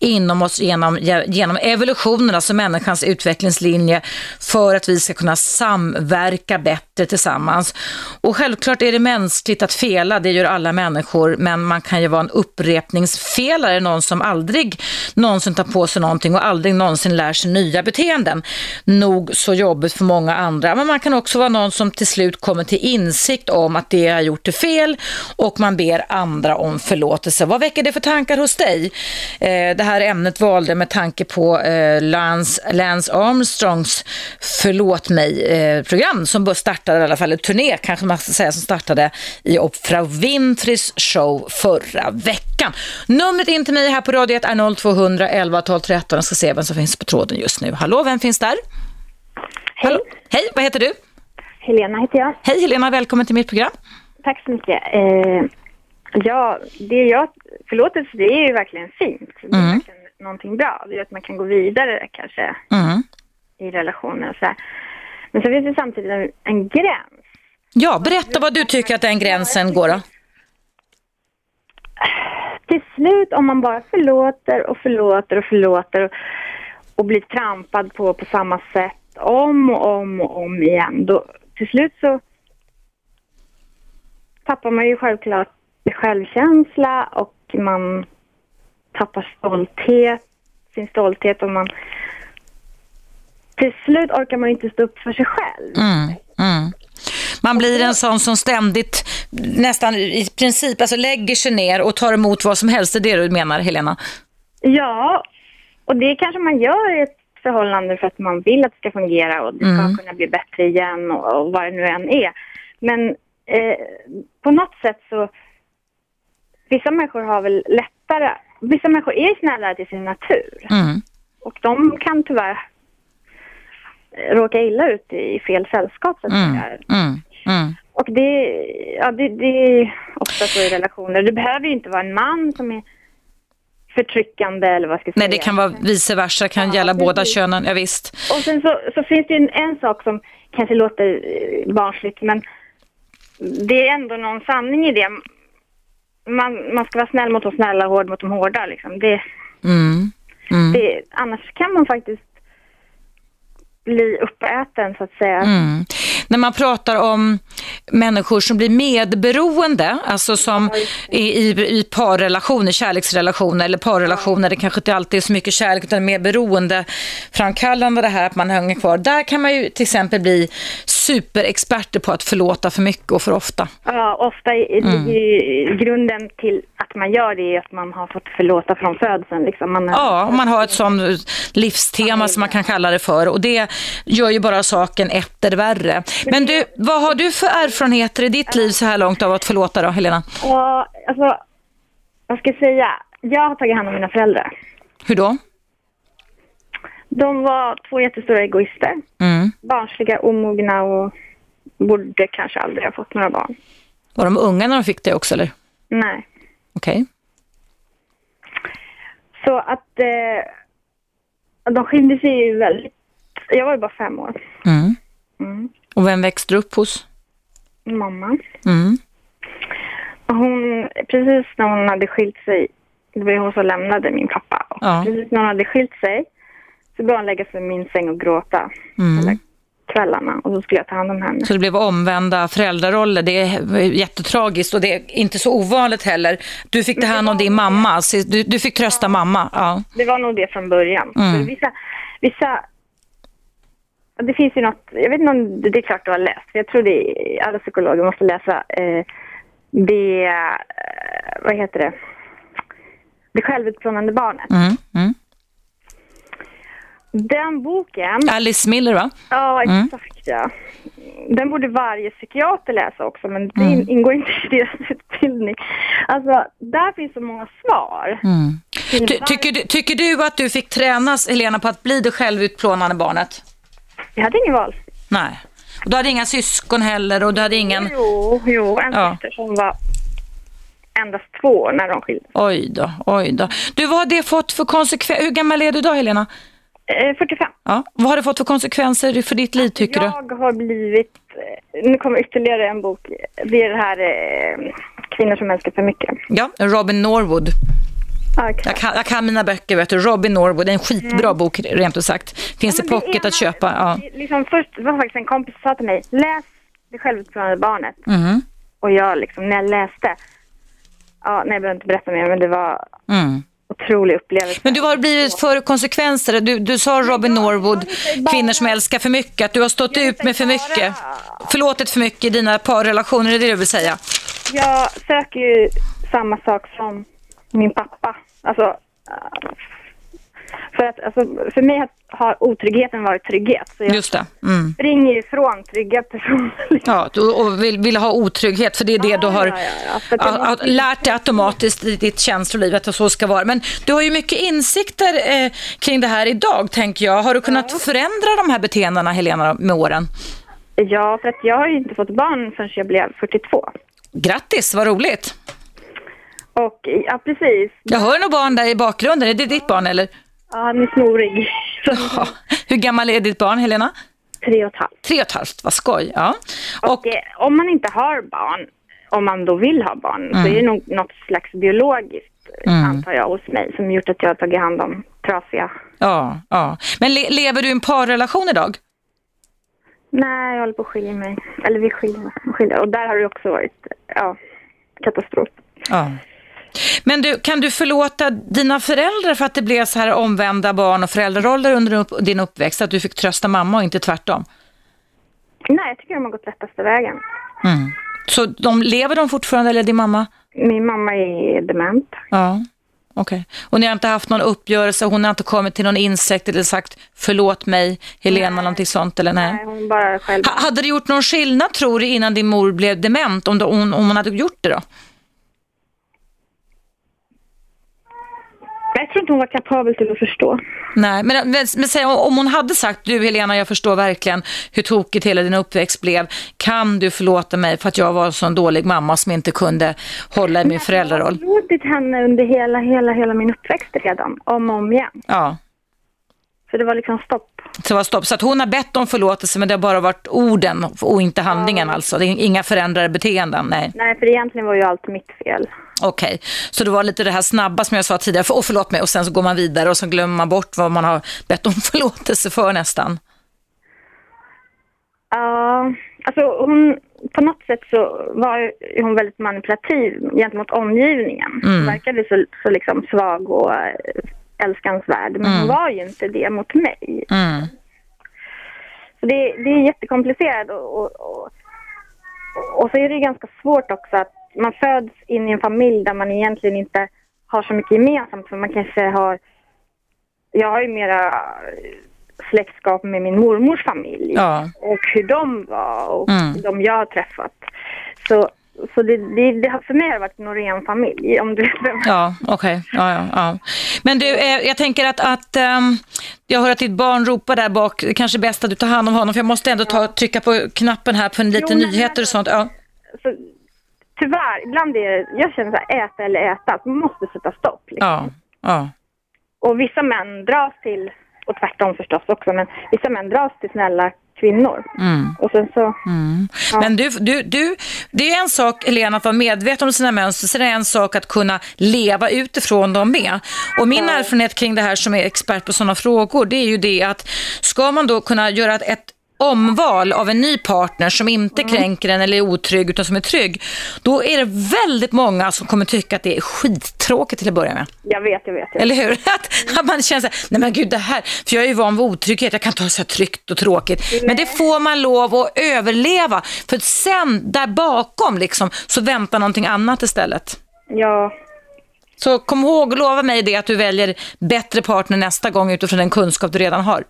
inom oss genom, genom evolutionen, alltså människans utvecklingslinje för att vi ska kunna samverka bättre tillsammans. Och självklart är det mänskligt att fela, det gör alla människor, men man kan ju vara en upprepningsfelare, någon som aldrig någonsin tar på sig någonting och aldrig någonsin lär sig nya beteenden. Nog så jobbigt för många andra, men man kan också vara någon som till slut kommer till insikt om att det har gjort det fel och man ber andra om förlåtelse. Vad väcker det för tankar hos dig? Eh, det här ämnet valde med tanke på eh, Lance, Lance Armstrongs Förlåt mig-program som startade, i alla fall en turné kanske man ska säga, som startade i Oprah Winfreys show förra veckan. Numret in till mig här på Radio 1 är 0200 11 12 13. Jag ska se vem som finns på tråden just nu. Hallå, vem finns där? Hej. Hallå. Hej, vad heter du? Helena heter jag. Hej Helena, välkommen till mitt program. Tack så mycket. Eh, ja, det jag, förlåtelse det är ju verkligen fint. Det är Mm. verkligen någonting bra. Det gör att man kan gå vidare kanske Mm. i relationen och så här. Men så finns det samtidigt en, en gräns. Ja, berätta vad du tycker att den gränsen går då. Till slut om man bara förlåter och förlåter och förlåter och, och blir trampad på på samma sätt om och om och om igen. Då, till slut så tappar man ju självklart självkänsla och man tappar stolthet, sin stolthet och man till slut orkar man inte stå upp för sig själv. Mm, mm. Man blir en sån som ständigt, nästan i princip, alltså lägger sig ner och tar emot vad som helst. Det är det du menar, Helena? Ja, och det kanske man gör i ett förhållande för att man vill att det ska fungera och det ska Mm. kunna bli bättre igen och, och vad det nu än är. Men eh, på något sätt så, vissa människor har väl lättare, vissa människor är snällare till sin natur Mm. och de kan tyvärr eh, råka illa ut i fel sällskap så att Mm. Mm. Mm. Och det, ja, det, det är ofta så i relationer. Det behöver ju inte vara en man som är förtryckande eller vad ska jag Nej, säga. det kan vara vice versa, kan Ja, gälla båda precis. könen, ja, visst. Och sen så, så finns det ju en, en sak som kanske låter eh, barnsligt men det är ändå någon sanning i det. Man, man ska vara snäll mot de snälla och hård mot de hårda liksom. Det, Mm. Mm. det, annars kan man faktiskt bli uppäten så att säga. Mm. När man pratar om människor som blir medberoende, alltså som i, i, i parrelationer, kärleksrelationer eller parrelationer, det kanske inte alltid är så mycket kärlek utan mer beroendeframkallande det här att man hänger kvar. Där kan man ju till exempel bli superexperter på att förlåta för mycket och för ofta. Ja, ofta i, Mm. i, grunden till att man gör det är att man har fått förlåta från födseln. Liksom. Man, Ja, man har ett sånt livstema som man kan kalla det för och det gör ju bara saken etter värre. Men du, vad har du för erfarenheter i ditt liv så här långt av att förlåta då, Helena? Ja, alltså, vad ska jag säga? Jag har tagit hand om mina föräldrar. Hur då? De var två jättestora egoister. Mm. Barnsliga, omogna och borde kanske aldrig ha fått några barn. Var de unga när de fick det också eller? Nej. Okej. Så att eh, de skilde sig ju väldigt... Jag var ju bara fem år. Mm. Och vem växte du upp hos? Mamma. Mm. Hon, precis när hon hade skilt sig, det var ju hon som lämnade min pappa. Ja. Precis när hon hade skilt sig så började hon lägga sig i min säng och gråta Mm. kvällarna. Och då skulle jag ta hand om henne. Så det blev omvända föräldraroller. Det är jättetragiskt och det är inte så ovanligt heller. Du fick ta hand om din mamma. Så Du, du fick trösta mamma. Ja. Det var nog det från början. Mm. För vissa, vissa, det finns ju något, jag vet inte om det, är klart du har läst, för jag tror det är, alla psykologer måste läsa eh, det, eh, vad heter det, det självutplånande barnet. Mm. Mm. Den boken, Alice Miller, va? ja Mm. exakt ja. Den borde varje psykiater läsa också, men det Mm. ingår inte i deras [laughs] utbildning. Alltså, där finns så många svar. Mm. Ty, tycker, du, tycker du att du fick tränas, Helena, på att bli det självutplånande barnet? Jag hade ingen val. Nej. Och du hade inga syskon heller och du hade ingen... Jo, jo, en Ja. syster som var endast två när de skildes. Oj då, oj då. Du, vad har det fått för konsekvenser? Hur gammal är du idag, Helena? Eh, 45. Ja. Vad har det fått för konsekvenser för ditt liv, tycker du? Jag har blivit, eh, nu kommer ytterligare en bok. Det är det här eh, Kvinnor som älskar för mycket. Ja, Robin Norwood. Ja, Jag kan, jag kan mina böcker, vet du. Robin Norwood, det är en skitbra bok, rent ut sagt. Finns Ja, i pocket ena- att köpa. Ja. Liksom först var faktiskt en kompis som sa till mig, läs Det självutplånande barnet. Mhm. Och jag liksom, när jag läste, ja, nej jag behöver inte berätta mer, men det var Mm. otrolig upplevelse. Men du har blivit för konsekvenser. Du, du sa Robin Norwood, kvinnor som älskar för mycket, att du har stått ut med för mycket. Förlåtit för mycket i dina parrelationer, är det det du vill säga? Jag söker ju samma sak som min pappa. Alltså, för, att, alltså, för mig har otryggheten varit trygghet. Så jag Just det. Mm. springer ifrån trygga personer. Ja, och vill, vill ha otrygghet, för det är det du har ja, ja, ja. A- lärt dig automatiskt i ditt känsloliv att så ska vara. Men du har ju mycket insikter eh, kring det här idag, tänker jag. Har du kunnat förändra de här beteendena, Helena, med åren? Ja, för att jag har ju inte fått barn förrän jag blev 42. Grattis, vad roligt. Och ja, precis. Jag hör nog barn där i bakgrunden. Är det ditt barn eller? Ja, han är snorig. [laughs] Så. Hur gammal är ditt barn, Helena? tre och ett halvt. Tre och ett halvt, vad skoj. Ja. Och, Och, eh, om man inte har barn, om man då vill ha barn, så Mm. är det nog något slags biologiskt, Mm. antar jag, hos mig som gjort att jag har tagit hand om trasiga. ja, ja. Men le- lever du i en parrelation idag? Nej, jag håller på att skilja mig. Eller vi skiljer, skiljer. Och där har det också varit, ja, katastrof. Ja. Men du, kan du förlåta dina föräldrar för att det blev så här omvända barn och föräldraroller under din uppväxt? Att du fick trösta mamma och inte tvärtom? Nej, jag tycker de har gått lättaste vägen. Mm. Så de, lever de fortfarande, eller din mamma? Min mamma är dement. Ja, okej. Och ni har inte haft någon uppgörelse, hon har inte kommit till någon insikt eller sagt förlåt mig, Helena, någonting sånt, eller nej? Nej, hon bara själv. Ha, hade det gjort någon skillnad, tror du, innan din mor blev dement, om, då, om, om hon hade gjort det då? Jag tror inte hon var kapabel till att förstå. Nej, men, men, men säg, om hon hade sagt, du Helena, jag förstår verkligen hur tokigt hela din uppväxt blev. Kan du förlåta mig för att jag var en sån dålig mamma som inte kunde hålla i min föräldraroll? Jag har låtit henne under hela, hela, hela min uppväxt redan, om och om igen. Ja, Så det var liksom stopp. så det var stopp. Så att hon har bett om förlåtelse, men det har bara varit orden och inte handlingen alltså. Det är inga förändrade beteenden, nej. Nej, för egentligen var ju allt mitt fel. Okej, så det var lite det här snabba som jag sa tidigare, för, oh, förlåt mig, och sen så går man vidare och så glömmer man bort vad man har bett om [laughs] förlåtelse för nästan. Ja, alltså hon, på något sätt så var hon väldigt manipulativ gentemot omgivningen. Mm. Hon verkade så, så liksom svag och eh, älskansvärd, men hon var ju inte det mot mig. Mm. Så det, det är jättekomplicerat och, och, och, och så är det ganska svårt också att man föds in i en familj där man egentligen inte har så mycket gemensamt för man kanske har jag har ju mera släktskap med min mormors familj Ja. och hur de var och Mm. de jag har träffat. Så, så det, det, det har för mig har det varit en ren familj om du. Ja, okej. Ja, ja, ja. Men du, eh, jag tänker att, att ehm, jag hör att ditt barn ropar där bak. Det kanske är bäst att du tar hand om honom, för jag måste ändå ta, trycka på knappen här på en lite Jo, nyheter och sånt. Ja. Så, tyvärr, ibland är det, jag känner så här, äta eller äta, man måste sätta stopp. Liksom. Ja, ja. Och vissa män dras till, och tvärtom förstås också, men vissa män dras till snälla kvinnor. Mm. Och sen så... Mm. Men du, du, du, det är en sak, Helena, att vara medveten om sina mönster, sen är det en sak att kunna leva utifrån dem med. Och min erfarenhet kring det här som är expert på sådana frågor, det är ju det att ska man då kunna göra ett omval av en ny partner som inte Mm. kränker en eller är otrygg utan som är trygg, då är det väldigt många som kommer tycka att det är skittråkigt till att börja med. Jag vet, jag vet. Jag vet. Eller hur? [laughs] Att, att man känner så här, nej men gud det här, för jag är ju van vid otrygghet, jag kan ta det så här tryggt och tråkigt. Men det får man lov att överleva, för sen där bakom liksom, så väntar någonting annat istället. Ja, Så kom ihåg och lova mig det att du väljer bättre partner nästa gång utifrån den kunskap du redan har.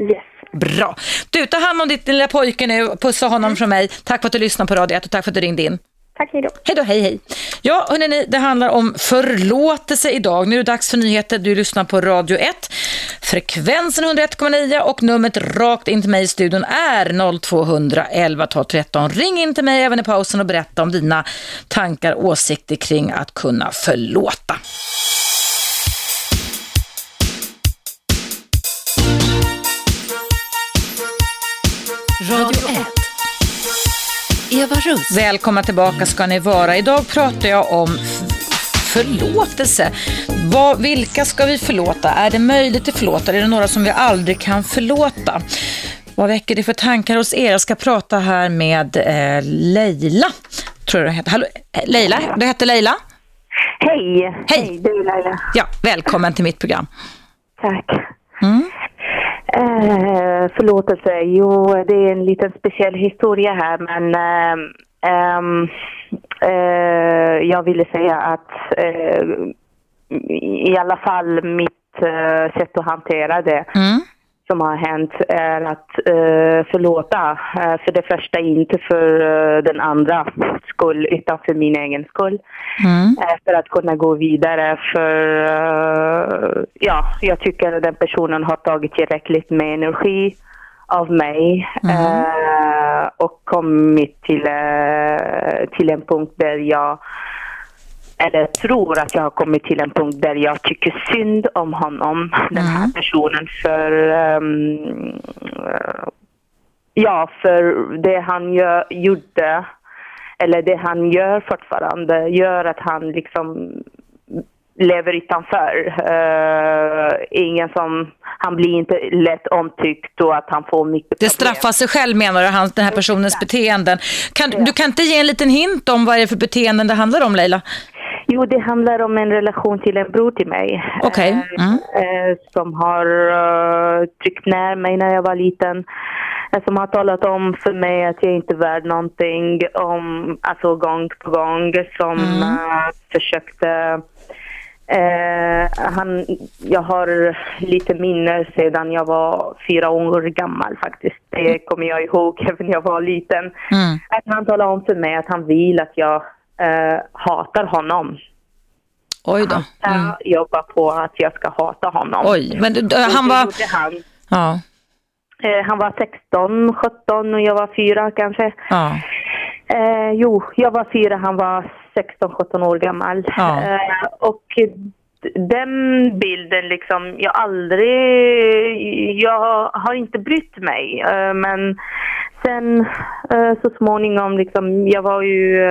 yes. Bra. Du, ta hand om ditt lilla pojke nu, pussa honom från mig. Tack för att du lyssnade på Radio 1 och tack för att du ringde in. Tack, hej då. Hej då, hej hej. Ja, hörrni, det handlar om förlåtelse idag. Nu är det dags för nyheter. Du lyssnar på Radio 1. Frekvensen 101,9 och numret rakt in till mig i studion är 0211 12 13. Ring in till mig även i pausen och berätta om dina tankar och åsikter kring att kunna förlåta. Radio 1. Eva Russ. Välkomna tillbaka ska ni vara. Idag pratar jag om förlåtelse. Vad, vilka ska vi förlåta? Är det möjligt att förlåta? Är det några som vi aldrig kan förlåta? Vad väcker det för tankar hos er? Jag ska prata här med eh, Leila. Tror jag det heter. Hallå, eh, Leila, du heter Leila? Hej! Hej. det är Laila. Ja, välkommen till mitt program. Tack. Mm. Eh, förlåtelse, jo det är en liten speciell historia här men ehm, ehm eh, jag ville säga att eh, i alla fall mitt eh, sätt att hantera det Mm som har hänt är att eh, förlåta. Eh, för det första inte för eh, den andra skull utan för min egen skull. Mm. Eh, för att kunna gå vidare. För ja, jag tycker att den personen har tagit tillräckligt med energi av mig eh, och kommit till, till en punkt där jag eller tror att jag har kommit till en punkt där jag tycker synd om honom, den här personen, för eh, ja, för det han gör, gjorde, eller det han gör fortfarande, gör att han liksom lever utanför. Uh, ingen som, han blir inte lätt omtyckt och att han får mycket Det problem. straffar sig själv menar du, den här personens beteenden. Kan, du kan inte ge en liten hint om vad det är för beteenden det handlar om Leila? Jo, det handlar om en relation till en bror till mig. Okej. Eh, Mm. eh, som har uh, tryckt ner mig när jag var liten. Eh, som har talat om för mig att jag inte är värd någonting. Om, alltså gång på gång. Som eh, försökte... eh, han, jag har lite minne sedan jag var fyra år gammal faktiskt. Det kommer jag ihåg [laughs] även när jag var liten. Mm. Att han talade om för mig att han vill att jag eh, hatar honom. Oj då. Mm. Jag jobbar på att jag ska hata honom. Oj, men du, han var... Han. Ja, Eh, han var 16, 17 och jag var fyra kanske. ja. Eh, jo, jag var fyra, han var 16, 17 år gammal. Ja. Eh, och den bilden liksom, jag aldrig, jag har inte brytt mig. Eh, men sen eh, så småningom liksom, jag var ju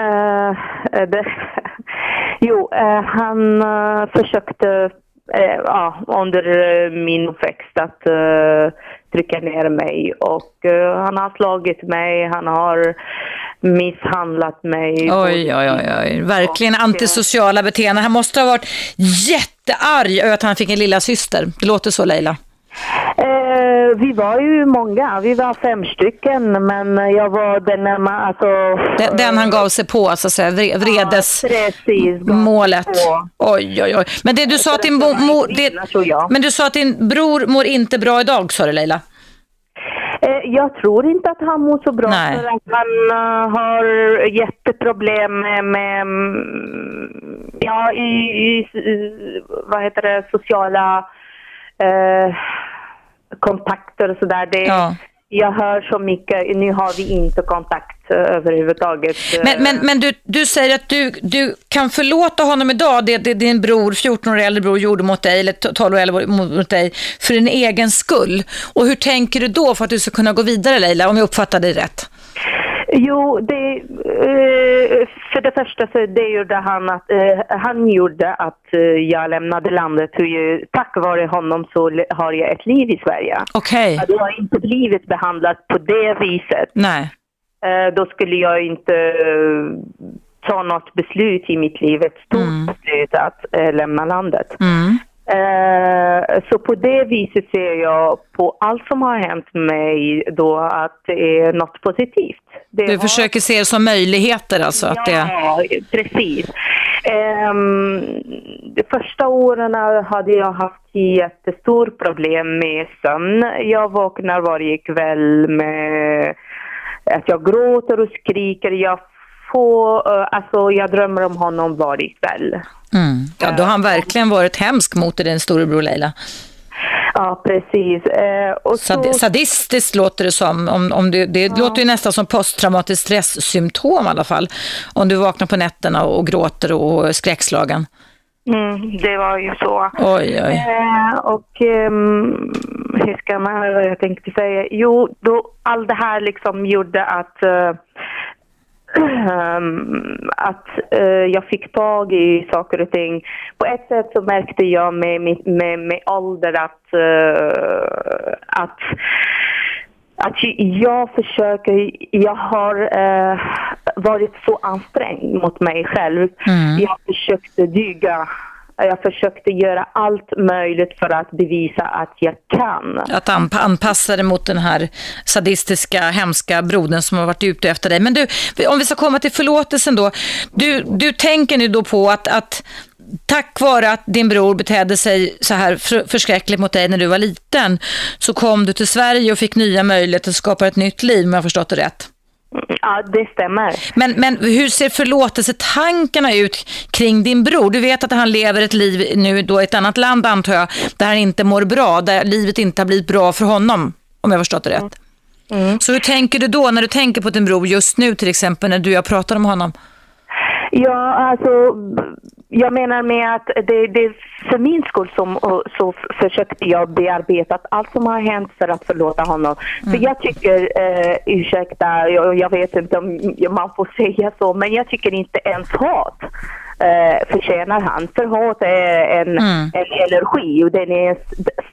Eh, det, [laughs] jo, eh, han eh, försökte ja, under min uppväxt att trycka ner mig och han har slagit mig, han har misshandlat mig. Oj, oj, oj, oj. Verkligen Och, antisociala beteenden. Han måste ha varit jättearg över att han fick en lilla syster. Det låter så Leila. Vi var ju många, vi var fem stycken men jag var den närma, alltså... Den, den han gav sig på, så att säga, vre- vredes Precis. gav målet. på. Oj, oj, oj. Men det du sa att din, mo, det, men du sa att din bror mår inte bra idag, sa du Leila? Eh, Jag tror inte att han mår så bra Nej. för att han eh, har jätteproblem med, ja, i, i vad heter det, sociala eh, kontakter och sådär. Det, Ja. jag hör så mycket, nu har vi inte kontakt eh, överhuvudtaget. Men, men, men du, du säger att du, du kan förlåta honom idag, det, det din bror, 14 år äldre bror gjorde mot dig, eller 12 år äldre mot dig, för din egen skull. Och hur tänker du då för att du ska kunna gå vidare Leila, om jag uppfattar dig rätt? Jo, det, eh, för det första så det gjorde han att eh, han gjorde att eh, jag lämnade landet. Tack vare honom så har jag ett liv i Sverige. Okej. Okay. Jag har inte blivit behandlad på det viset. Nej. Då skulle jag inte ta något beslut i mitt liv, ett stort mm. beslut att lämna landet. Mm. Så på det viset ser jag på allt som har hänt mig då att det är något positivt. Det du har... försöker se det som möjligheter alltså? Ja, att det... precis. Um, de första åren hade jag haft jättestort problem med sömn. Jag vaknar varje kväll med att jag gråter och skriker. Jag får, uh, alltså jag drömmer om honom varje kväll. Mm. Ja, då har han verkligen varit hemsk mot dig, din storebror Leila. Ja, precis. Eh, och så... Sadistiskt låter det som. Om, om du, det ja. låter ju nästan som posttraumatiskt stresssymptom i alla fall. Om du vaknar på nätterna och gråter och är skräckslagen. Mm, det var ju så. Oj, oj. Eh, och um, hur ska man, vad jag tänkte säga? Jo, då, allt det här liksom gjorde att uh, att uh, jag fick tag i saker och ting. På ett sätt så märkte jag med, med, med ålder att, uh, att, att jag försöker, jag har uh, varit så ansträngd mot mig själv. Mm. Jag försökte dyga jag försökte göra allt möjligt för att bevisa att jag kan. Att anpassa dig mot den här sadistiska, hemska brodern som har varit ute efter dig. Men du, om vi ska komma till förlåtelsen då. Du, du tänker nu då på att, att tack vare att din bror betedde sig så här förskräckligt mot dig när du var liten så kom du till Sverige och fick nya möjligheter att skapa ett nytt liv, om jag har förstått det rätt. Ja, det stämmer. Men, men hur ser förlåtelsetankarna ut kring din bror? Du vet att han lever ett liv nu då i ett annat land antar jag, där han inte mår bra, där livet inte har blivit bra för honom, om jag har förstått det rätt. Mm. Så hur tänker du då när du tänker på din bror just nu till exempel, när du och jag pratar om honom? Ja, alltså jag menar med att det, det för min skull som, så försökte jag bearbeta allt som har hänt för att förlåta honom. Mm. För jag tycker, eh, ursäkta, jag, jag vet inte om man får [laughs] säga så, men jag tycker inte ens hat eh, förtjänar han. För hat är en, mm. en energi och den är en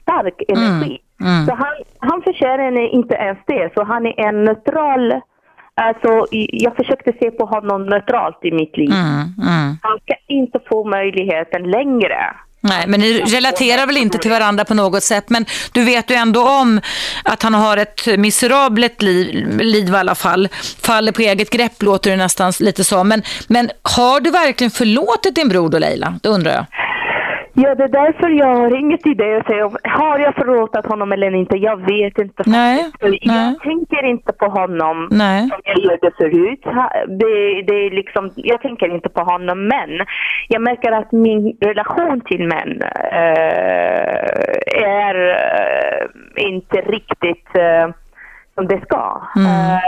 stark energi. Mm. mm. Så han, han förtjänar inte ens det, så han är en neutral Alltså, jag försökte se på honom neutralt i mitt liv. Mm, mm. Han ska inte få möjligheten längre. Nej, men ni relaterar väl inte till varandra på något sätt. Men du vet ju ändå om att han har ett miserabelt liv, liv i alla fall. Faller på eget grepp låter det nästan lite så. Men, men har du verkligen förlåtit din bror då Leila? Det undrar jag. Ja, det är därför jag har inget idé att säga har jag förlåtit honom eller inte. Jag vet inte. Nej, jag nej. tänker inte på honom nej. som jag gjorde förut. Det, det är liksom, jag tänker inte på honom, men jag märker att min relation till män äh, är äh, inte riktigt äh, som det ska. Mm. Uh,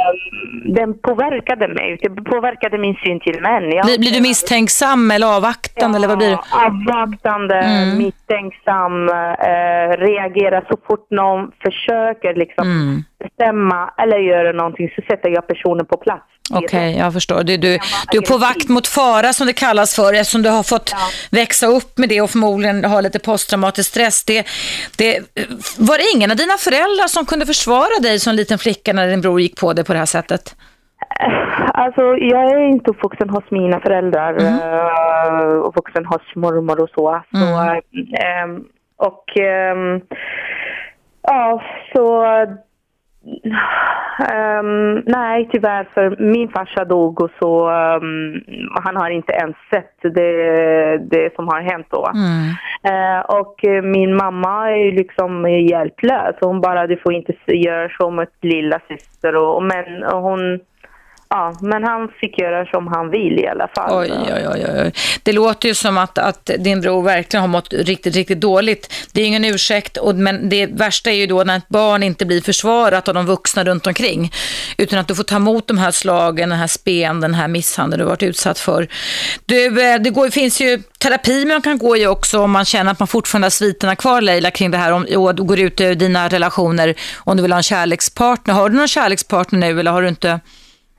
den påverkade mig, det påverkade min syn till män. Jag, blir, blir, du misstänksam eller avvaktande? Ja, eller vad blir avvaktande, mm. misstänksam, uh, reagerar så fort någon försöker liksom mm. bestämma eller göra någonting så sätter jag personen på plats. Okej, okay, jag förstår. Du, du, du är på vakt mot fara som det kallas för eftersom du har fått ja. växa upp med det och förmodligen har lite posttraumatisk stress. Det, det, var det ingen av dina föräldrar som kunde försvara dig som liten flicka när din bror gick på dig på det här sättet? Alltså, jag är inte uppvuxen hos mina föräldrar mm. uppvuxen hos mormor och så. så mm. um, och um, ja, så Um, nej, tyvärr, för min farsa dog och så um, han har inte ens sett det, det som har hänt då. Mm. Uh, och min mamma är liksom hjälplös. Hon bara, du får inte göra så mot lilla syster och, men hon Ja, men han fick göra som han vill i alla fall. Oj, oj, oj, oj. Det låter ju som att, att din bror verkligen har mått riktigt, riktigt dåligt. Det är ingen ursäkt, och, men det värsta är ju då när ett barn inte blir försvarat av de vuxna runt omkring. Utan att du får ta emot de här slagen, den här spen, den här misshandeln du varit utsatt för. Du, eh, det går, finns ju terapi man kan gå i också om man känner att man fortfarande har sviterna kvar Leila kring det här om, och går ut i dina relationer om du vill ha en kärlekspartner. Har du någon kärlekspartner nu eller har du inte?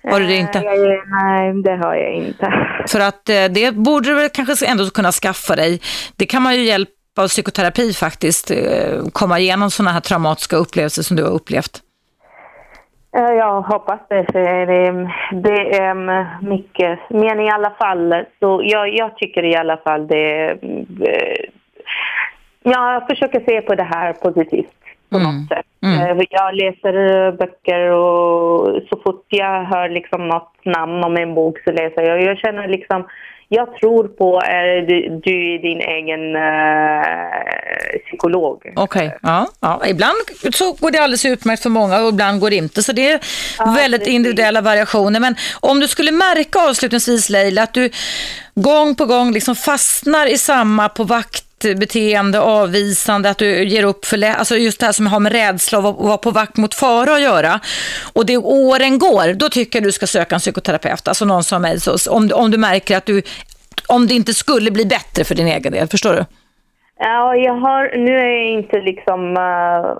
Har du det inte? Nej, det har jag inte. För att eh, det borde du väl kanske ändå kunna skaffa dig. Det kan man ju hjälpa av psykoterapi faktiskt, eh, komma igenom sådana här traumatiska upplevelser som du har upplevt. Jag hoppas det, för det, det är mycket. Men i alla fall, så jag, jag tycker i alla fall det... Eh, jag försöker se på det här positivt på mm. något sätt. Mm. Jag läser böcker och så fort jag hör liksom något namn om en bok så läser jag. Jag känner liksom, jag tror på är du, du är din egen uh, psykolog. Okej, okay. ja, ja. Ibland så går det alldeles utmärkt för många och ibland går det inte. Så det är ja, väldigt precis. individuella variationer. Men om du skulle märka avslutningsvis Leila att du gång på gång liksom fastnar i samma på vakt beteende, avvisande, att du ger upp för alltså just det här som har med rädsla och vara på vakt mot fara att göra. Och det åren går, då tycker jag du ska söka en psykoterapeut, alltså någon som mig, så, om, om du märker att du, om det inte skulle bli bättre för din egen del, förstår du? Ja, jag har, nu är jag inte liksom, uh,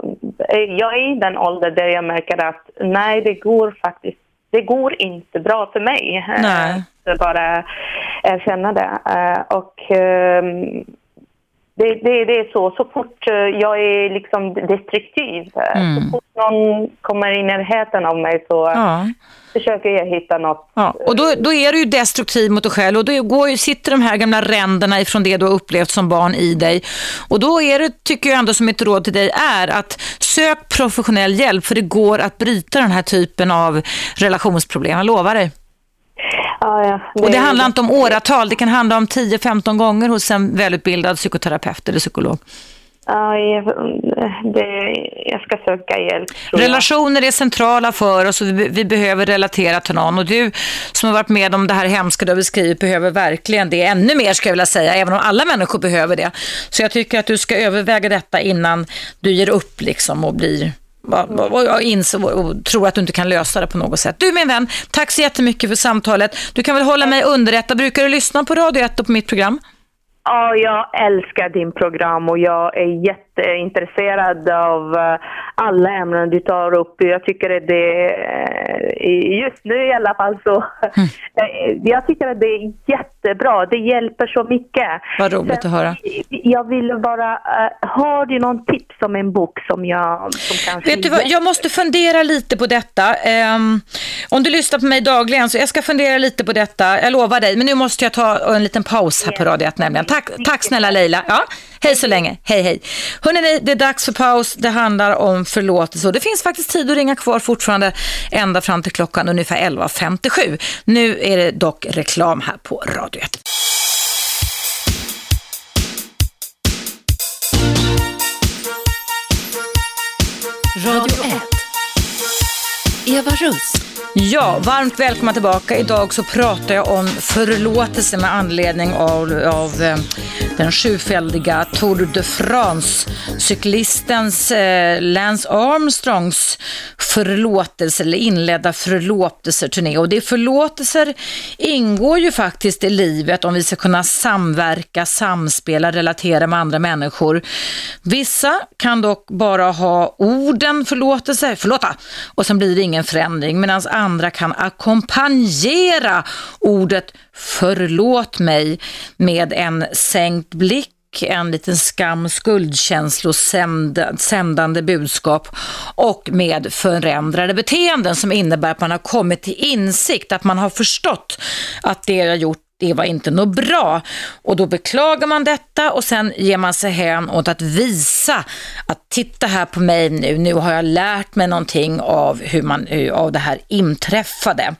jag är i den ålder där jag märker att nej, det går faktiskt, det går inte bra för mig. Nej. Uh, bara erkänna det. Och uh, det, det, det, är så. Så fort eh, jag är liksom destruktiv, eh, mm. så fort någon kommer i närheten av mig så ja. försöker jag hitta något. Ja. Och då, då är du ju destruktiv mot dig själv och då går, sitter de här gamla ränderna ifrån det du har upplevt som barn i dig. Och då är det, tycker jag ändå som ett råd till dig, är att sök professionell hjälp för det går att bryta den här typen av relationsproblem. Jag lovar dig. Ja, ja. Det och det handlar inte om åratal, det kan handla om 10-15 gånger hos en välutbildad psykoterapeut eller psykolog. Ja, det, jag ska söka hjälp. Relationer är centrala för oss och vi, vi, behöver relatera till någon. Och du som har varit med om det här hemska du har beskrivit behöver verkligen det. Ännu mer ska jag vilja säga, även om alla människor behöver det. Så jag tycker att du ska överväga detta innan du ger upp liksom och blir och jag inser och tror att du inte kan lösa det på något sätt. Du min vän, tack så jättemycket för samtalet. Du kan väl hålla mig underrättad. Brukar du lyssna på Radio 1 och på mitt program? Ja, jag älskar din program och jag är jätteintresserad av eh, alla ämnen du tar upp. Jag tycker att det, eh, just nu i alla fall så, mm. [laughs] Eh, jag tycker att det är jättebra. Det hjälper så mycket. Vad roligt Sen, att höra. Jag vill bara, har du någon tips om en bok som jag som kanske... Vet du vad, jag måste fundera lite på detta. Um, om du lyssnar på mig dagligen så jag ska fundera lite på detta. Jag lovar dig, men nu måste jag ta en liten paus här på Radio 1 nämligen. Tack, tack snälla Leila. Ja, hej så länge. Hej, hej. Hörrni, det är dags för paus. Det handlar om förlåtelse och det finns faktiskt tid att ringa kvar fortfarande ända fram till klockan ungefär 11.57. Nu är det dock reklam här på Radio 1. Radio 1. Eva Russ. Ja, varmt välkomna tillbaka. Idag så pratar jag om förlåtelse med anledning av, av eh, den sjufäldiga Tour de France-cyklistens eh, Lance Armstrongs förlåtelse eller inledda förlåtelseturné. Och det förlåtelser ingår ju faktiskt i livet om vi ska kunna samverka, samspela, relatera med andra människor. Vissa kan dock bara ha orden förlåtelse, förlåta, och sen blir det ingen förändring. Medan andra kan ackompanjera ordet förlåt mig med en sänkt blick en liten skam, skuldkänslosändande budskap och med förändrade beteenden som innebär att man har kommit till insikt, att man har förstått att det jag gjort det var inte något bra. Och då beklagar man detta och sen ger man sig hän åt att visa att titta här på mig nu, nu har jag lärt mig någonting av hur man, eh, av det här inträffade.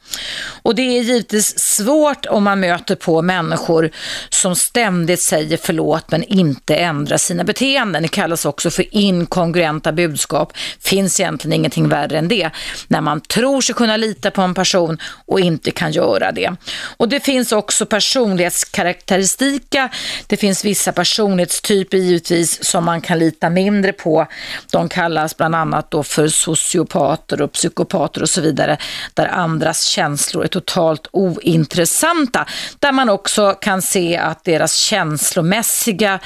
Och det är givetvis svårt om man möter på människor som ständigt säger förlåt men inte ändrar sina beteenden. Det kallas också för inkongruenta budskap. Finns egentligen ingenting värre än det. När man tror sig kunna lita på en person och inte kan göra det. Och det finns också personlighetskaraktäristika. Det finns vissa personlighetstyper givetvis som man kan lita mindre på. De kallas bland annat då för sociopater och psykopater och så vidare, där andras känslor är totalt ointressanta. Där man också kan se att deras känslomässiga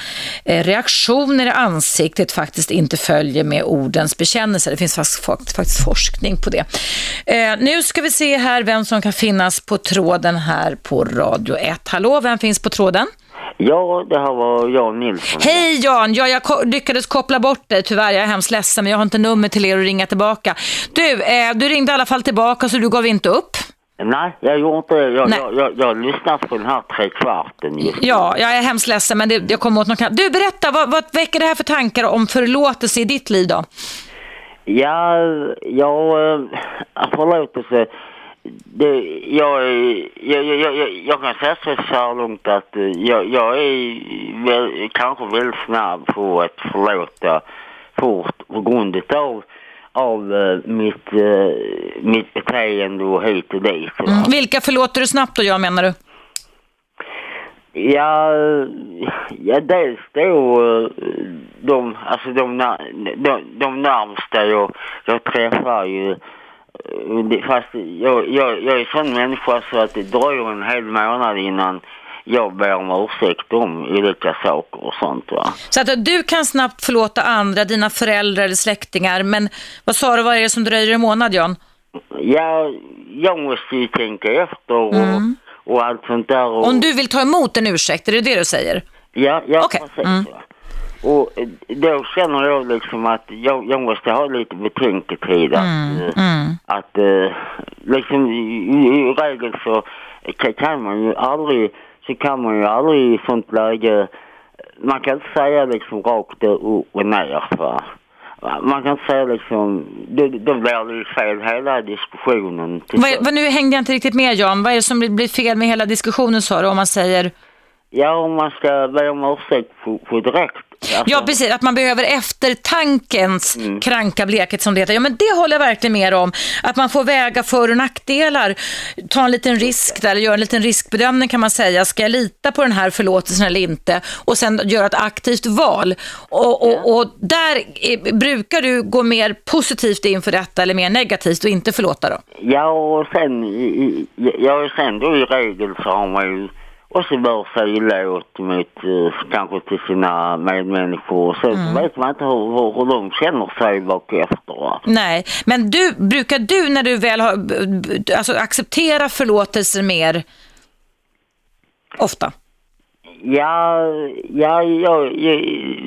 eh, reaktioner i ansiktet faktiskt inte följer med ordens bekännelse. Det finns faktiskt forskning på det. Eh, nu ska vi se här vem som kan finnas på tråden här på Radio 1. Hallå, vem finns på tråden? Ja, det här var Jan Nilsson. Hej Jan! Ja, jag lyckades koppla bort dig tyvärr. Jag är hemskt ledsen men jag har inte nummer till er att ringa tillbaka. Du, eh, du ringde i alla fall tillbaka så du gav inte upp. Nej, jag gjorde inte det. Jag, jag, jag, jag lyssnade på den här trekvarten just Ja, jag är hemskt ledsen men det, jag kommer åt något Du, berätta, vad, vad väcker det här för tankar om förlåtelse i ditt liv då? Ja, jag... Äh, förlåtelse det, jag, jag, jag, jag, kan säga så här långt att eh, jag, jag är väl, kanske väldigt snabb på att förlåta fort på grund av, av uh, mitt, uh, mitt beteende och hit och dit. Mm. Vilka förlåter du snabbt då, jag menar du? Ja, ja dels då de, alltså de, de, de närmsta jag, jag träffar ju Eh, fast jag, jag, jag är sån människa så att det dröjer en hel månad innan jag ber om ursäkt om olika saker och sånt va. Så att du kan snabbt förlåta andra, dina föräldrar eller släktingar, men vad sa du, vad är det som dröjer en månad Jan? Ja, jag måste ju tänka efter och, mm. och allt sånt där. Och... Om du vill ta emot en ursäkt, är det det du säger? Ja, ja okay. precis. Mm. Och eh, då känner jag liksom att jag, jag måste ha lite betänketid. Att, mm, eh, mm. att uh, liksom i, i regel så kan man ju aldrig, så kan man ju aldrig i sånt läge, man kan inte säga liksom rakt upp och ner va. Man kan säga liksom, då, då blir det fel hela diskussionen. Vad, vad, nu hängde jag inte riktigt med Jan, vad är det som blir fel med hela diskussionen sa du om man säger? Ja, om man ska be om ursäkt på, på direkt Alltså. Ja, precis. Att man behöver eftertankens mm. kranka blekhet som det heter. Ja, men det håller jag verkligen med om. Att man får väga för- och nackdelar. Ta en liten risk där, eller göra en liten riskbedömning kan man säga. Ska jag lita på den här förlåtelsen eller inte? Och sen göra ett aktivt val. Och, och, och där är, brukar du gå mer positivt inför detta eller mer negativt och inte förlåta då? Ja, och sen, ja, sen då i regel så har man ju och så bör sig illa åt mot, eh, kanske till sina medmänniskor. Så mm. vet man inte hur, hur, hur de känner sig bak efter. Nej, men du, brukar du när du väl har, alltså acceptera förlåtelser mer ofta? Ja, ja, ja,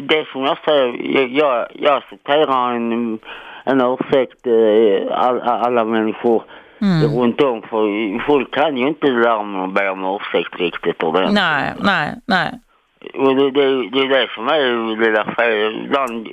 det som jag säger, jag, jag accepterar en, en ursäkt eh, all, alla människor mm. runt om. För folk kan ju inte lära mig att be om ursäkt riktigt ordentligt. Nej, nej, nej. Och det, det, det är det som är det där fel. Ibland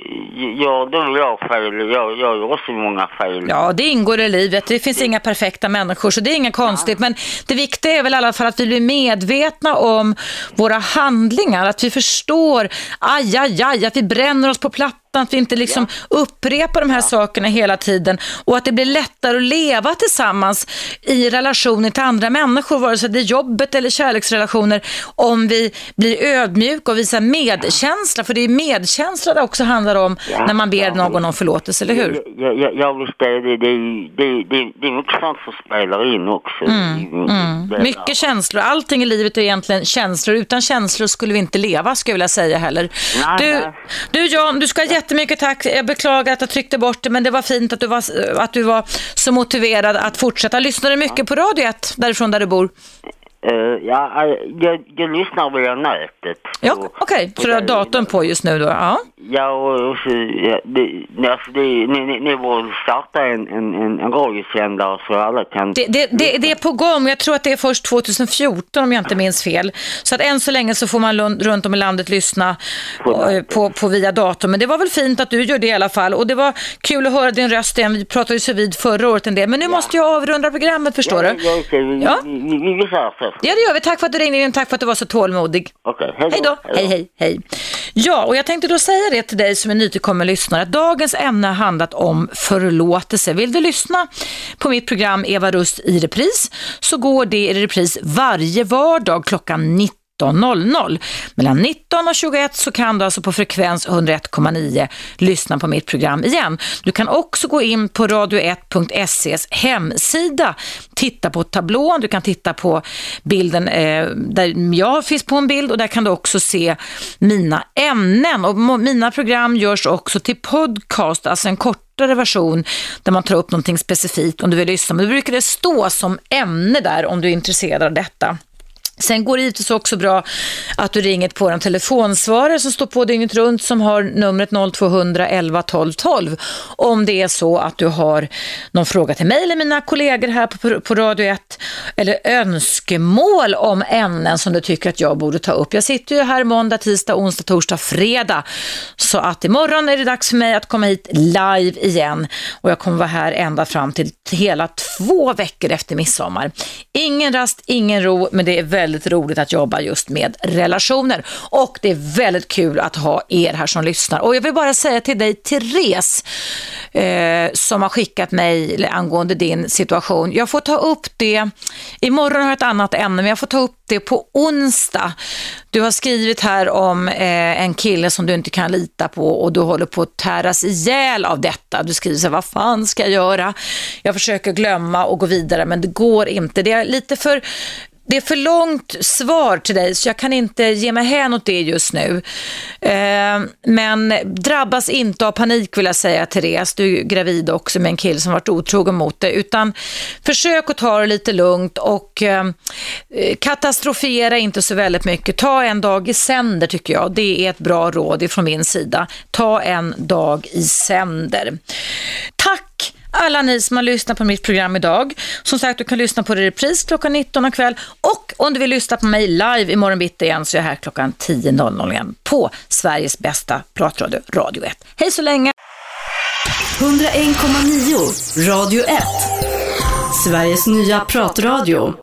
gör du jag fel. Jag, jag gör också många fel. Ja, det ingår i livet. Det finns inga perfekta människor så det är inget konstigt. Men det viktiga är väl i alla fall att vi blir medvetna om våra handlingar. Att vi förstår, aj, aj, aj, att vi bränner oss på plattan att vi inte liksom ja. upprepar de här ja. sakerna hela tiden och att det blir lättare att leva tillsammans i relationer till andra människor, vare sig det är jobbet eller kärleksrelationer, om vi blir ödmjuka och visar medkänsla, för det är medkänsla det också handlar om ja. när man ber någon om förlåtelse, eller hur? Ja, ja, ja visst är det, det, det, det, det är mycket sånt som spelar in också. Mm, mm. Mycket känslor, allting i livet är egentligen känslor, utan känslor skulle vi inte leva, skulle jag vilja säga heller. Nej, du, nej. du Jan, du ska ha jättemycket tack. Jag beklagar att jag tryckte bort det, men det var fint att du var, att du var så motiverad att fortsätta. Lyssnar du mycket på Radio 1 därifrån där du bor? Uh, ja, jag, jag lyssnar via nätet. Ja, okej. Okay. Så du har datorn på just nu då? Ja, ja och så, ja, det, alltså det, ni, ni, ni borde starta en, en, en, radiosändare så alla kan... Det, det, det, det, är på gång. Jag tror att det är först 2014 om jag inte minns fel. Så att än så länge så får man runt om i landet lyssna på, eh, på, på via datorn. Men det var väl fint att du gör det i alla fall. Och det var kul att höra din röst igen. Vi pratade ju så vid förra året en del. Men nu ja. måste jag avrunda programmet, förstår ja, du? Ja, vi, ja. vi, vi, vi, vi Ja, det gör vi. Tack för att du ringde in. Tack för att du var så tålmodig. Okej, okay. hej då. Hej, hej, hej. Ja, och jag tänkte då säga det till dig som är nytillkommen lyssnare. Att dagens ämne har handlat om förlåtelse. Vill du lyssna på mitt program Eva Rust i repris så går det i repris varje vardag klockan 19 19.00. Mellan 19 och 21 så kan du alltså på frekvens 101,9 lyssna på mitt program igen. Du kan också gå in på radio1.ses hemsida, titta på tablån, du kan titta på bilden eh, där jag finns på en bild och där kan du också se mina ämnen. Och mina program görs också till podcast, alltså en kortare version där man tar upp någonting specifikt om du vill lyssna. Men då brukar det stå som ämne där om du är intresserad av detta. Sen går det givetvis också bra att du ringer på en telefonsvarare som står på dygnet runt som har numret 0200 11 12 12 om det är så att du har någon fråga till mig eller mina kollegor här på, på Radio 1 eller önskemål om ämnen som du tycker att jag borde ta upp. Jag sitter ju här måndag, tisdag, onsdag, torsdag, fredag så att imorgon är det dags för mig att komma hit live igen och jag kommer vara här ända fram till hela två veckor efter midsommar. Ingen rast, ingen ro, men det är väldigt väldigt roligt att jobba just med relationer. Och det är väldigt kul att ha er här som lyssnar. Och jag vill bara säga till dig, Therese, eh, som har skickat mig angående din situation. Jag får ta upp det, imorgon har jag ett annat ämne, men jag får ta upp det på onsdag. Du har skrivit här om eh, en kille som du inte kan lita på och du håller på att täras ihjäl av detta. Du skriver så här, vad fan ska jag göra? Jag försöker glömma och gå vidare men det går inte. Det är lite för det är för långt svar till dig så jag kan inte ge mig hän åt det just nu. Eh, men drabbas inte av panik vill jag säga Therese. Du är gravid också med en kille som varit otrogen mot dig. Utan försök att ta det lite lugnt och eh, katastrofera inte så väldigt mycket. Ta en dag i sänder tycker jag. Det är ett bra råd från min sida. Ta en dag i sänder. Tack alla ni som har lyssnat på mitt program idag. Som sagt, du kan lyssna på det i repris klockan 19 kväll och om du vill lyssna på mig live imorgon bitti igen så är jag här klockan 10.00 igen på Sveriges bästa pratradio, Radio 1. Hej så länge! 101,9 Radio 1 Sveriges nya pratradio